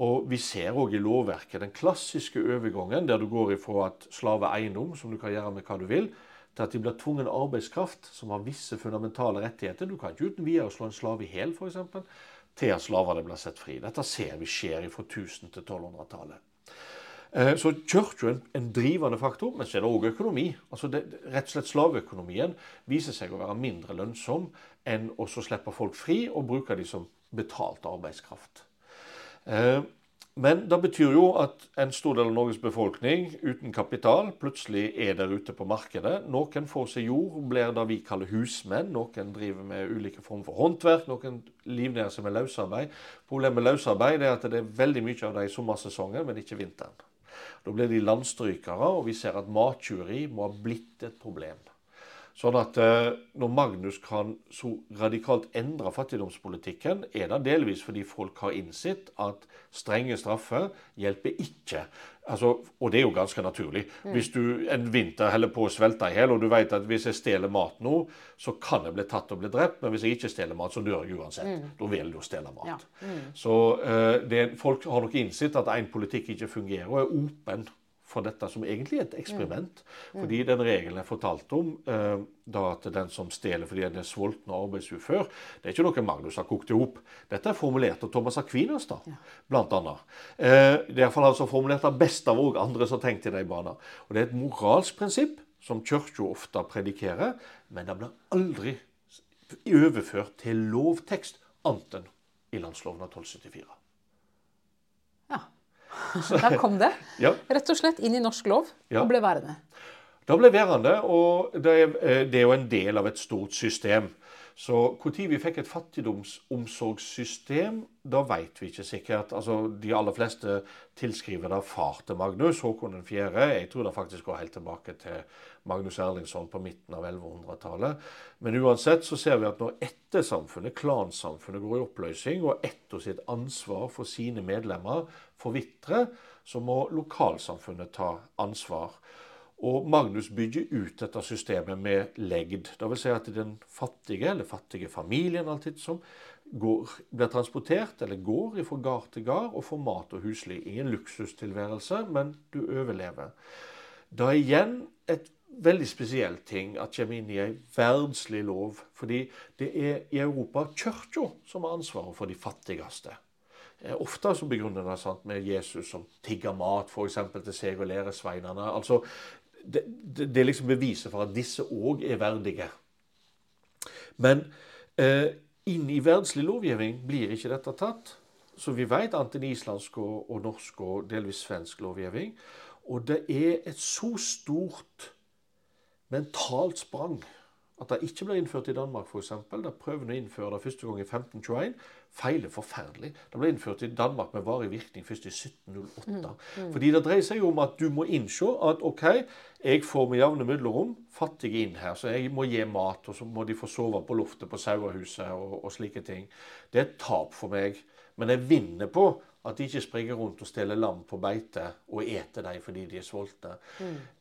Og vi ser òg i lovverket den klassiske overgangen der du går ifra at slave er eiendom, som du kan gjøre med hva du vil, til at de blir tvungen arbeidskraft som har visse fundamentale rettigheter. Du kan ikke uten videre slå en slave i hjel, f.eks., til at slavene blir sett fri. Dette ser vi skjer fra 1000- til 1200-tallet. Eh, Så kirka er en, en drivende faktor, men så er det òg økonomi. Altså det, rett og slett Slaveøkonomien viser seg å være mindre lønnsom enn å slippe folk fri og bruke de som betalt arbeidskraft. Eh, Men det betyr jo at en stor del av Norges befolkning uten kapital plutselig er der ute på markedet. Noen får seg jord blir det vi kaller husmenn. Noen driver med ulike former for håndverk. Noen livnærer seg med løsarbeid. Problemet med løsarbeid er at det er veldig mye av det i sommersesongen, men ikke vinteren. Da blir de landstrykere, og vi ser at mattyveri må ha blitt et problem. Sånn at eh, når Magnus kan så radikalt endre fattigdomspolitikken, er det delvis fordi folk har innsett at strenge straffer hjelper ikke. Altså, og det er jo ganske naturlig. Hvis du en vinter holder på å svelte i hjel, og du vet at hvis jeg stjeler mat nå, så kan jeg bli tatt og bli drept, men hvis jeg ikke stjeler mat, så dør jeg uansett. Da vil du stjele mat. Ja. Så eh, det, folk har nok innsett at en politikk ikke fungerer, og er åpen for dette som egentlig er et eksperiment. Fordi den regelen jeg fortalte om, eh, da at den som stjeler fordi den er sulten og arbeidsufør, det er ikke noe Magnus har kokt i hop. Dette er formulert av Thomas Aquinas, da, blant annet. Eh, det er iallfall han som har formulert av best av òg andre som har tenkt i de baner. Og det er et moralsk prinsipp som kirka ofte predikerer, men det blir aldri overført til lovtekst annet enn i landsloven av 1274. Ja. [LAUGHS] Der kom det. Ja. Rett og slett inn i norsk lov Ja. og ble værende. Da ble værende, og det er, eh, det er jo en del av et stort system. Så når vi fikk et fattigdomsomsorgssystem, da vet vi ikke sikkert. Altså, De aller fleste tilskriver det far til Magnus, Håkon 4. Jeg tror det faktisk går helt tilbake til Magnus Erlingsson på midten av 1100-tallet. Men uansett så ser vi at når ettersamfunnet, klansamfunnet, går i oppløsning, og etter sitt ansvar for sine medlemmer forvitrer, så må lokalsamfunnet ta ansvar. Og Magnus bygger ut dette systemet med legd. Vil si at den fattige, eller fattige familien alltid som går, blir transportert, eller går fra gard til gard og får mat og husly. Ingen luksustilværelse, men du overlever. Da er igjen et veldig spesiell ting at kommer inn i ei verdslig lov. Fordi det er i Europa kirka som har ansvaret for de fattigste. Eh, Ofte så begrunner det sant, med Jesus som tigger mat for eksempel, til seg og læresveinene. Altså, det, det, det liksom beviset for at disse òg er verdige. Men eh, inn i verdslig lovgivning blir ikke dette tatt. Så vi vet annet islandsk og, og norsk og delvis svensk lovgivning. Og det er et så stort mentalt sprang at det ikke ble innført i Danmark, f.eks. Da prøvde å innføre det første gang i 1521. Feiler forferdelig. Det ble innført i Danmark med varig virkning først i 1708. Fordi det dreier seg jo om at du må innse at OK, jeg får med jevne mellomrom fattige inn her, så jeg må gi mat, og så må de få sove på loftet på sauehuset og, og slike ting. Det er et tap for meg. Men jeg vinner på at de ikke springer rundt og stjeler lam på beite og eter dem fordi de er sultne.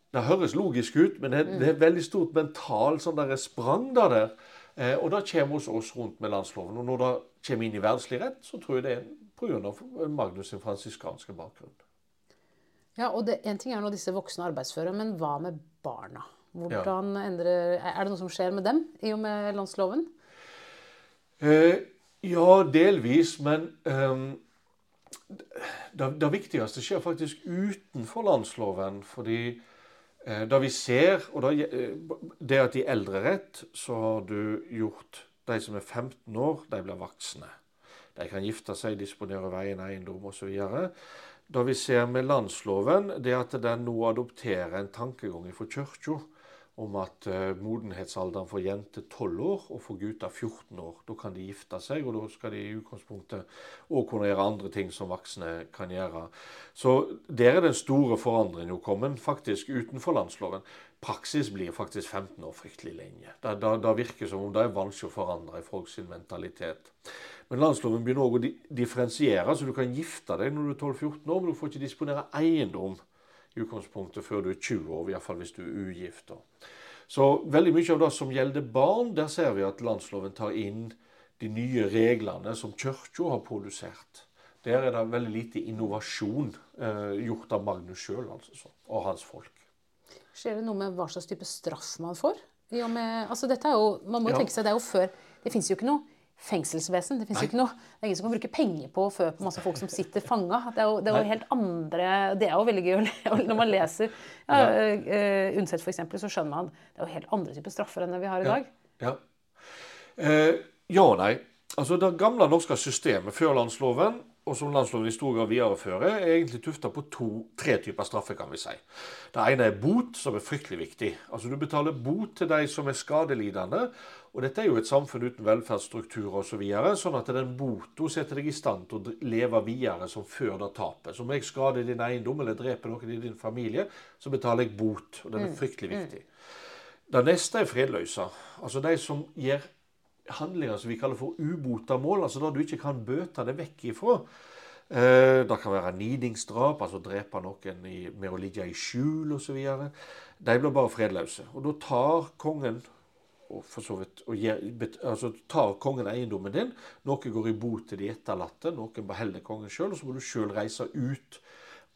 Det høres logisk ut, men det, det er veldig stort mental sånn der sprang da der. Eh, og det kommer hos oss rundt med landsloven. Og når det kommer inn i verdslig rett, så tror jeg det er pga. Magnus' sin fransiskanske bakgrunn. Ja, og det, En ting er nå disse voksne arbeidsføre, men hva med barna? Hvordan endrer, Er det noe som skjer med dem i og med landsloven? Eh, ja, delvis, men eh, det, det, viktigste skjer faktisk utenfor landsloven. Fordi det vi ser, og eh, det at de eldre rett, så har du gjort de som er 15 år, de blir voksne. De kan gifte seg, disponere veien, eiendom osv. Det vi ser med landsloven, det at den nå adopterer en tankegang fra kirka om at uh, modenhetsalderen for jenter 12 år og for gutter 14 år. Da kan de gifte seg, og da skal de i utgangspunktet òg kunne gjøre andre ting som voksne kan gjøre. Så der er den store forandringen jo kommet, faktisk utenfor landsloven. Praksis blir faktisk 15 år fryktelig lenge. Det, det, det virker som om det er vanskelig å forandre i folks mentalitet. Men landsloven begynner òg å differensiere, så du kan gifte deg når du er 12-14 år, men du får ikke disponere eiendom i utgangspunktet før du er 20 år, i hvert fall hvis du er ugift. Så veldig mye av det som gjelder barn, der ser vi at landsloven tar inn de nye reglene som Kirka har produsert. Der er det veldig lite innovasjon eh, gjort av Magnus sjøl altså, og hans folk. Skjer det noe med hva slags type straff man får? Med, altså dette er jo, man må ja. tenke seg, Det er jo før, det fins jo ikke noe fengselsvesen. Det fins ikke noe, det er ingen som kan bruke penger på å fø på masse folk som sitter fanga. Det jo, det er jo helt andre Det er jo veldig gøy [LAUGHS] når man leser ja, uh, Undset f.eks., så skjønner man det er jo helt andre typer straffer enn det vi har i dag. Ja, ja. Uh, ja og nei. Altså Det gamle norske systemet før landsloven og som landsloven i stor grad viderefører, er egentlig tufta på to-tre typer straffe, kan vi si. Det ene er bot, som er fryktelig viktig. Altså Du betaler bot til de som er skadelidende. Og dette er jo et samfunn uten velferdsstruktur osv. Så videre, sånn at den bota setter deg i stand til å leve videre som før det tapet. Så om jeg skader din eiendom eller dreper noen i din familie, så betaler jeg bot. Og den er mm. fryktelig viktig. Det neste er fredløse. Altså de som gjør handlinger som vi kaller for ubota-mål, altså da du ikke kan bøte det vekk ifra. Eh, det kan være nidingsdrap, altså drepe noen med å ligge i skjul osv. De blir bare fredløse. Og da tar kongen og for så vidt, gjer, altså tar kongen eiendommen din. Noen går i bot til de etterlatte, noen beholder kongen sjøl, og så må du sjøl reise ut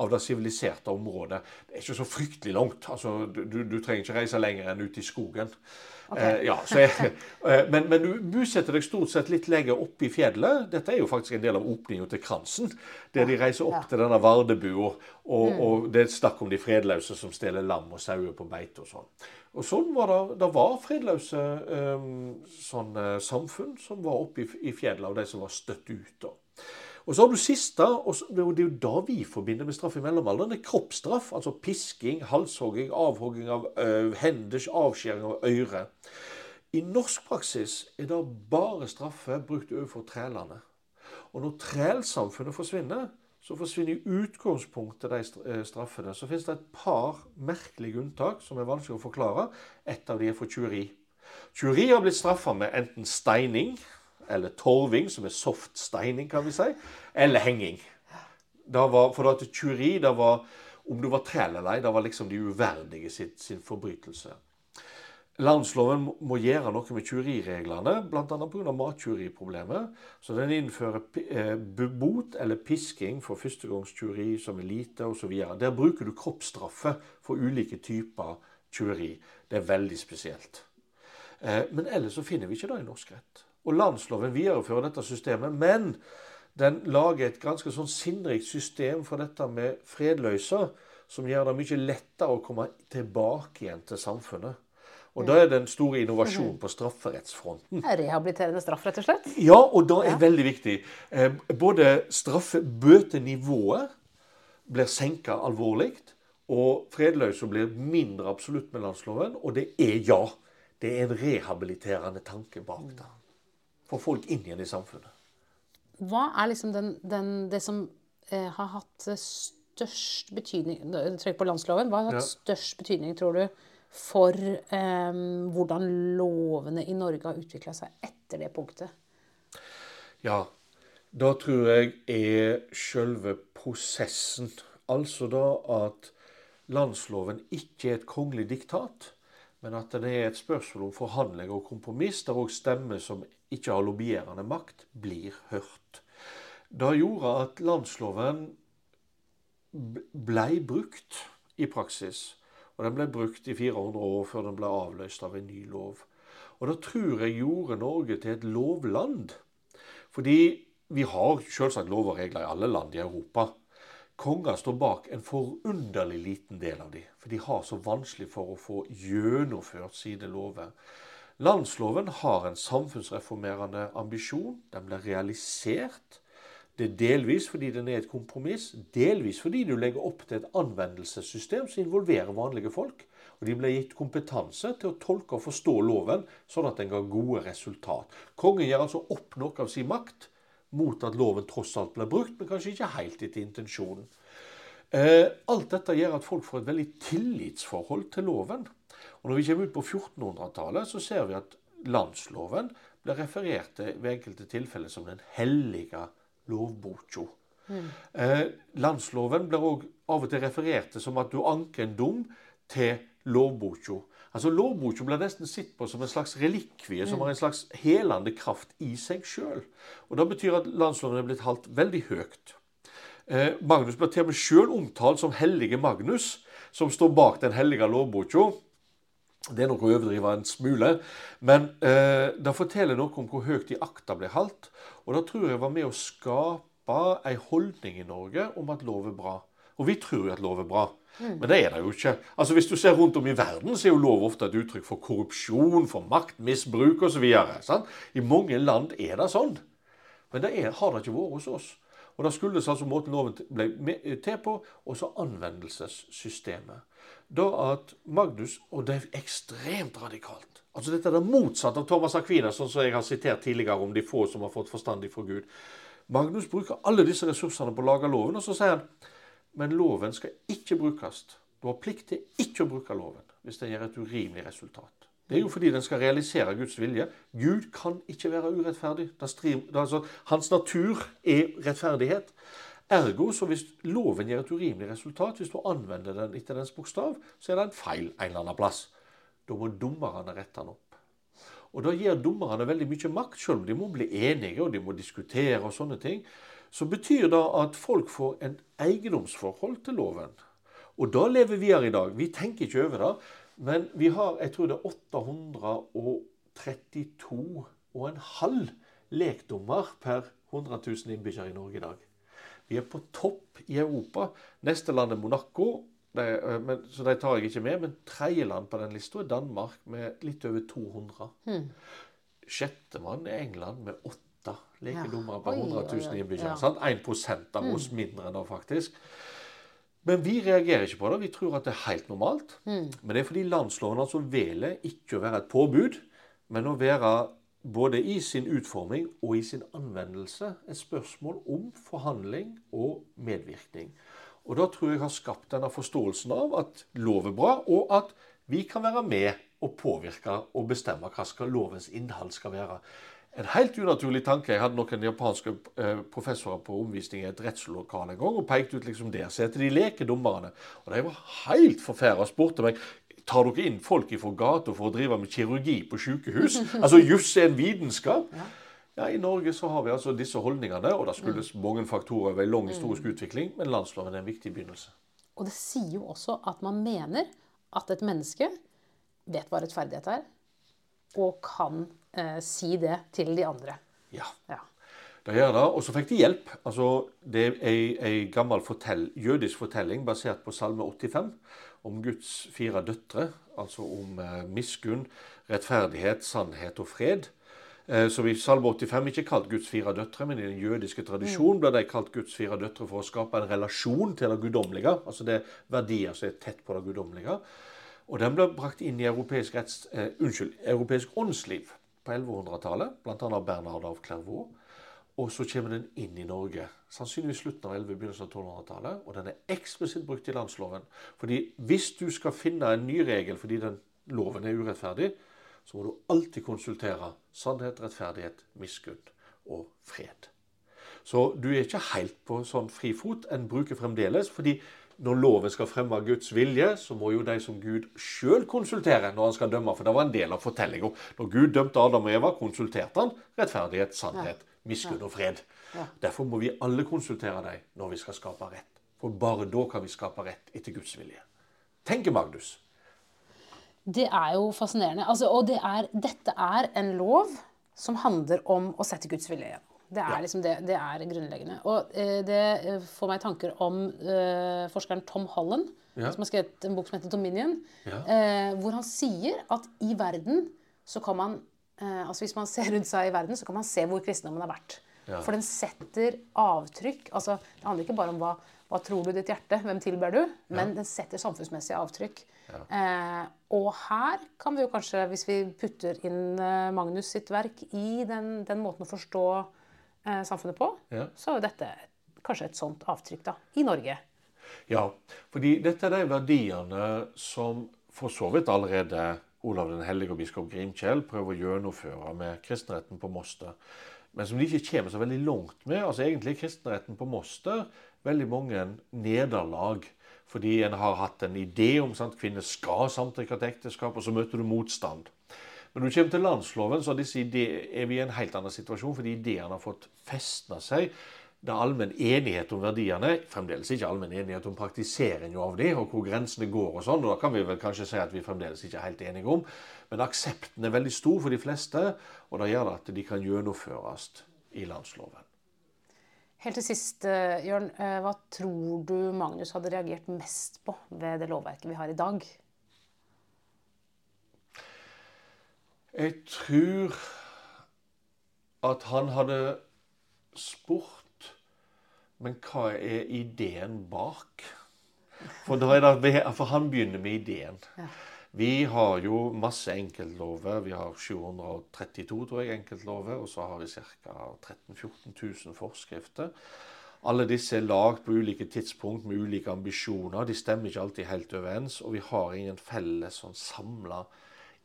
av det siviliserte området. Det er ikke så fryktelig langt. altså Du, du trenger ikke reise lenger enn ut i skogen. Okay. Eh, ja, jeg, [LAUGHS] eh, men, men, du bosetter deg stort sett litt lenger oppe i fjellet. Dette er jo faktisk en del av åpninga til Kransen. Der de reiser opp ja. til denne Vardebua, og, mm. og, det er snakk om de fredløse som stjeler lam og sauer på beite og sånn. Og sånn var det. Det var fredløse um, sånn, samfunn som var oppe i, i fjellet, og de som var støtt ut. da. Og så har du siste, og det er jo da vi forbinder med straff i mellomalderen, det er kroppsstraff. Altså pisking, halshogging, avhogging av uh, henders, avskjæring av øre. I norsk praksis er det bare straffe brukt overfor trælene. Og når trælsamfunnet forsvinner, så forsvinner i utgangspunktet de eh, straffene. Så finnes det et par merkelige unntak som er vanskelig å forklare. Et av de er for tjuveri. Tjuveri har blitt straffa med enten steining, eller torving, som er soft steining, kan vi si, eller henging. Var, for at tjuveri, det var om du var trell eller ei, det var liksom de uverdige sin, sin forbrytelse. Landsloven må gjøre noe med tjuverireglene, bl.a. pga. mattjuveriproblemet. Så den innfører eh, bot eller pisking for førstegangstyveri som er lite osv. Der bruker du kroppsstraffe for ulike typer tyveri. Det er veldig spesielt. Eh, men ellers så finner vi ikke det i norsk rett. Og landsloven viderefører dette systemet, men den lager et ganske sånn sinnrikt system for dette med fredløse, som gjør det mye lettere å komme tilbake igjen til samfunnet. Og Da er det en stor innovasjon på strafferettsfronten. [LAUGHS] Rehabiliterende straff, rett og slett? Ja, og det er ja. veldig viktig. Eh, både straffebøtenivået blir senka alvorlig, og fredløse blir mindre absolutt med landsloven. Og det er ja. Det er en rehabiliterende tanke bak det få folk inn igjen i samfunnet. Hva er liksom den, den, det som eh, har hatt størst betydning Trekk på landsloven. Hva har hatt ja. størst betydning, tror du, for eh, hvordan lovene i Norge har utvikla seg etter det punktet? Ja, da tror jeg er selve prosessen. Altså da at landsloven ikke er et kongelig diktat, men at den er et spørsmål om forhandling og kompromiss, der òg stemmer som ikke har lobbyerende makt, blir hørt. Det gjorde at landsloven blei brukt i praksis. Og den ble brukt i 400 år før den ble avløst av en ny lov. Og det tror jeg gjorde Norge til et lovland. Fordi vi har selvsagt lover og regler i alle land i Europa. Konger står bak en forunderlig liten del av dem, for de har så vanskelig for å få gjennomført sine lover. Landsloven har en samfunnsreformerende ambisjon. Den blir realisert. Det er delvis fordi den er et kompromiss, delvis fordi du legger opp til et anvendelsessystem som involverer vanlige folk. Og de ble gitt kompetanse til å tolke og forstå loven, sånn at den ga gode resultat. Kongen gjør altså opp noe av sin makt mot at loven tross alt blir brukt, men kanskje ikke helt etter intensjonen. Eh, alt dette gjør at folk får et veldig tillitsforhold til loven. Og Når vi kommer ut på 1400-tallet, så ser vi at landsloven blir referert til ved enkelte tilfeller som den hellige lovboka. Mm. Eh, landsloven blir òg av og til referert til som at du anker en dom til lovboka. Altså Lovboka blir nesten sett på som en slags relikvie, som har en slags helende kraft i seg sjøl. Det betyr at landsloven er blitt holdt veldig høyt. Eh, Magnus blir til og med sjøl omtalt som hellige Magnus, som står bak den hellige lovboka. Det er noe å overdrive en smule, men eh, det forteller noe om hvor høyt de akta ble holdt. Og det tror jeg var med å skape ei holdning i Norge om at lov er bra. Og vi tror jo at lov er bra. Mm. Men det er det jo ikke. Altså Hvis du ser rundt om i verden, så er jo lov ofte et uttrykk for korrupsjon, for maktmisbruk osv. I mange land er det sånn. Men det er, har det ikke vært hos oss. Og Det skyldes altså måten loven ble til på, og så anvendelsessystemet. Da at Magnus Og det er ekstremt radikalt. Altså Dette er det motsatte av Thomas Aquinas, sånn som jeg har sitert tidligere om de få som har fått forstand fra Gud. Magnus bruker alle disse ressursene på å lage loven, og så sier han men loven skal ikke brukes. Du har plikt til ikke å bruke loven hvis den gir et urimelig resultat. Det er jo fordi den skal realisere Guds vilje. Gud kan ikke være urettferdig. Altså, hans natur er rettferdighet. Ergo, så hvis loven gir et urimelig resultat, hvis du anvender den etter dens bokstav, så er det en feil en eller annen plass. Da må dommerne rette den opp. Og Da gir dommerne veldig mye makt, selv om de må bli enige og de må diskutere. og sånne ting så betyr det at folk får en eiendomsforhold til loven. Og da lever vi her i dag. Vi tenker ikke over det. Men vi har jeg tror det er 832,5 lekdommer per 100 000 innbyggere i Norge i dag. Vi er på topp i Europa. Neste land er Monaco, det, så de tar jeg ikke med. Men tredje land på den lista er Danmark med litt over 200. Hmm. Sjettemann er England med åtte lekedommere per 100 000 innbyggere. Ja. 1 av oss mm. mindre enn det, faktisk. Men vi reagerer ikke på det. Vi tror at det er helt normalt. Mm. Men det er fordi landsloven altså velger ikke å være et påbud, men å være både i sin utforming og i sin anvendelse et spørsmål om forhandling og medvirkning. Og Da tror jeg har skapt denne forståelsen av at lov er bra, og at vi kan være med og påvirke og bestemme hva skal lovens innhold skal være. En helt unaturlig tanke. Jeg hadde noen japanske eh, professorer på omvisning i et rettslokale en gang og pekte ut liksom der. Så heter de lekedommerne. Og de var helt forferda og spurte meg tar dere inn folk fra gata for å drive med kirurgi på sykehus. [LAUGHS] Altså juss er en vitenskap. Ja. ja. I Norge så har vi altså disse holdningene, og det skyldes mm. mange faktorer ved lang historisk mm. utvikling, men landsloven er en viktig begynnelse. Og det sier jo også at man mener at et menneske vet hva rettferdighet er, og kan eh, si det til de andre. Ja. ja. Det gjør det. Og så fikk de hjelp. Altså, det er ei, ei gammel fortell, jødisk fortelling basert på Salme 85 om Guds fire døtre. Altså om eh, miskunn, rettferdighet, sannhet og fred. Eh, som i Salme 85 ikke kalt Guds fire døtre, men i den jødiske tradisjonen mm. ble de kalt Guds fire døtre for å skape en relasjon til det guddommelige. Altså det er verdier som er tett på det guddommelige. Og den ble brakt inn i europeisk, retts, eh, unnskyld, europeisk åndsliv på 1100-tallet, bl.a. Bernhard av Clairvaux. Og så kommer den inn i Norge. Sannsynligvis slutten av 11, begynnelsen av 1200-tallet. Og den er eksplisitt brukt i landsloven. Fordi hvis du skal finne en ny regel fordi den loven er urettferdig, så må du alltid konsultere sannhet, rettferdighet, miskunn og fred. Så du er ikke helt på sånn fri fot. En bruker fremdeles fordi når loven skal fremme Guds vilje, så må jo de som Gud sjøl konsultere når han skal dømme. For det var en del av fortellinga. Når Gud dømte Adam og Eva, konsulterte han rettferdighet, sannhet, miskunn og fred. Derfor må vi alle konsultere deg når vi skal skape rett. For bare da kan vi skape rett etter Guds vilje. Tenker Magnus. Det er jo fascinerende. Altså, og det er, dette er en lov som handler om å sette Guds vilje igjen. Det er, Ja. liksom det, det er grunnleggende. Og eh, det eh, får meg tanker om eh, forskeren Tom Holland, Ja. som har skrevet en bok som heter 'Dominion', Ja. eh, hvor han sier at i verden så kan man eh, altså Hvis man ser rundt seg i verden, så kan man se hvor kristendommen har vært. Ja. For den setter avtrykk. altså Det handler ikke bare om hva, hva tror du i ditt hjerte, hvem tilber du, men den setter samfunnsmessige avtrykk. Eh, og her kan vi jo kanskje, hvis vi putter inn eh, Magnus sitt verk i den, den måten å forstå eh, samfunnet på, Ja. så er jo dette kanskje et sånt avtrykk da, i Norge. Ja, fordi dette er de verdiene som for så vidt allerede Olav den hellige og biskop Grimkjell prøver å gjennomføre med kristenretten på Moster. Men som de ikke kommer så veldig langt med. altså Egentlig kristenretten på Moster veldig mange nederlag. Fordi en har hatt en idé om at kvinner skal samtykke til ekteskap, og så møter du motstand. Men når du kommer til landsloven, så er vi i en helt annen situasjon, fordi ideene har fått festna seg. Det er allmenn enighet om verdiene, fremdeles ikke allmenn enighet om praktiseringen av de, og hvor grensene går og sånn, og da kan vi vel kanskje si at vi fremdeles ikke er helt enige om. Men aksepten er veldig stor for de fleste, og det gjør det at de kan gjennomføres i landsloven. Helt til sist, eh, Jørn, eh, hva tror du Magnus hadde reagert mest på ved det lovverket vi har i dag? Jeg tror at han hadde spurt Men hva er ideen bak? For, det, for han begynner med ideen. Vi har jo masse enkeltlover. Vi har 732 tror jeg, enkeltlover, og så har vi ca. 13 000-14 000 forskrifter. Alle disse er lagd på ulike tidspunkt med ulike ambisjoner. De stemmer ikke alltid helt overens, og vi har ingen felles sånn samla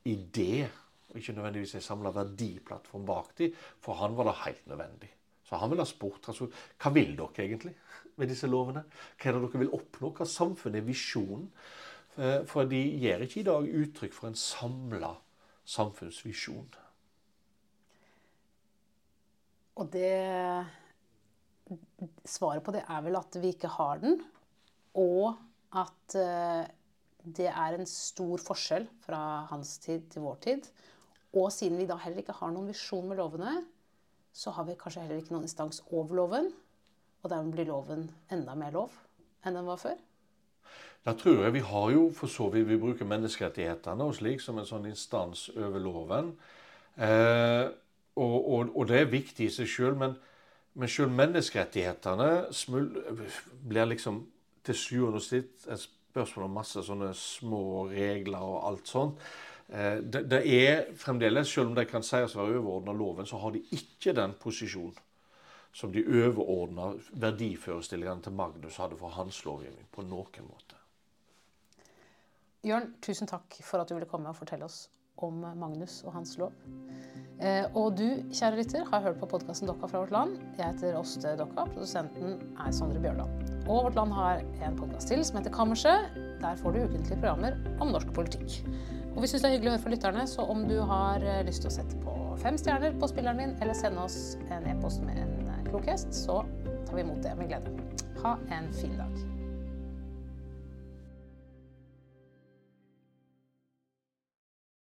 idé, og ikke nødvendigvis en samla verdiplattform bak dem. For han var det helt nødvendig. Så han vil ha spurt hva vil dere egentlig med disse lovene? Hva er det dere vil oppnå? Hva samfunnet er visjonen? Eh, For de gir ikke i dag uttrykk for en samla samfunnsvisjon. Og det Svaret på det er vel at vi ikke har den, og at eh, det er en stor forskjell fra hans tid til vår tid. Og siden vi da heller ikke har noen visjon med lovene, så har vi kanskje heller ikke noen instans over loven. Og dermed blir loven enda mer lov enn den var før. Da tror jeg vi har jo for så vidt Vi bruker menneskerettighetene og slik som en sånn instans over loven. Eh, og, og, og det er viktig i seg sjøl, men, men sjøl menneskerettighetene smul, blir liksom til sjuende og sist et spørsmål om masse sånne små regler og alt sånt. Eh, det, det er fremdeles, selv om de kan sies å være overordna loven, så har de ikke den posisjonen som de overordna verdiforestillingene til Magnus hadde for hans lovgivning på noen måte. Jørn, tusen takk for at du ville komme og fortelle oss om Magnus og hans lov. Eh, og du, kjære lytter, har hørt på podkasten Dokka fra vårt land. Jeg heter Åste Dokka. Produsenten er Sondre Bjørland. Og Vårt Land har en podkast til som heter Kammerset. Der får du ukentlige programmer om norsk politikk. Og vi syns det er hyggelig å høre fra lytterne, så om du har eh, lyst til å sette på fem stjerner på spilleren din, eller sende oss en e-post med en eh, klok gjest, så tar vi imot det med glede. Ha en fin dag.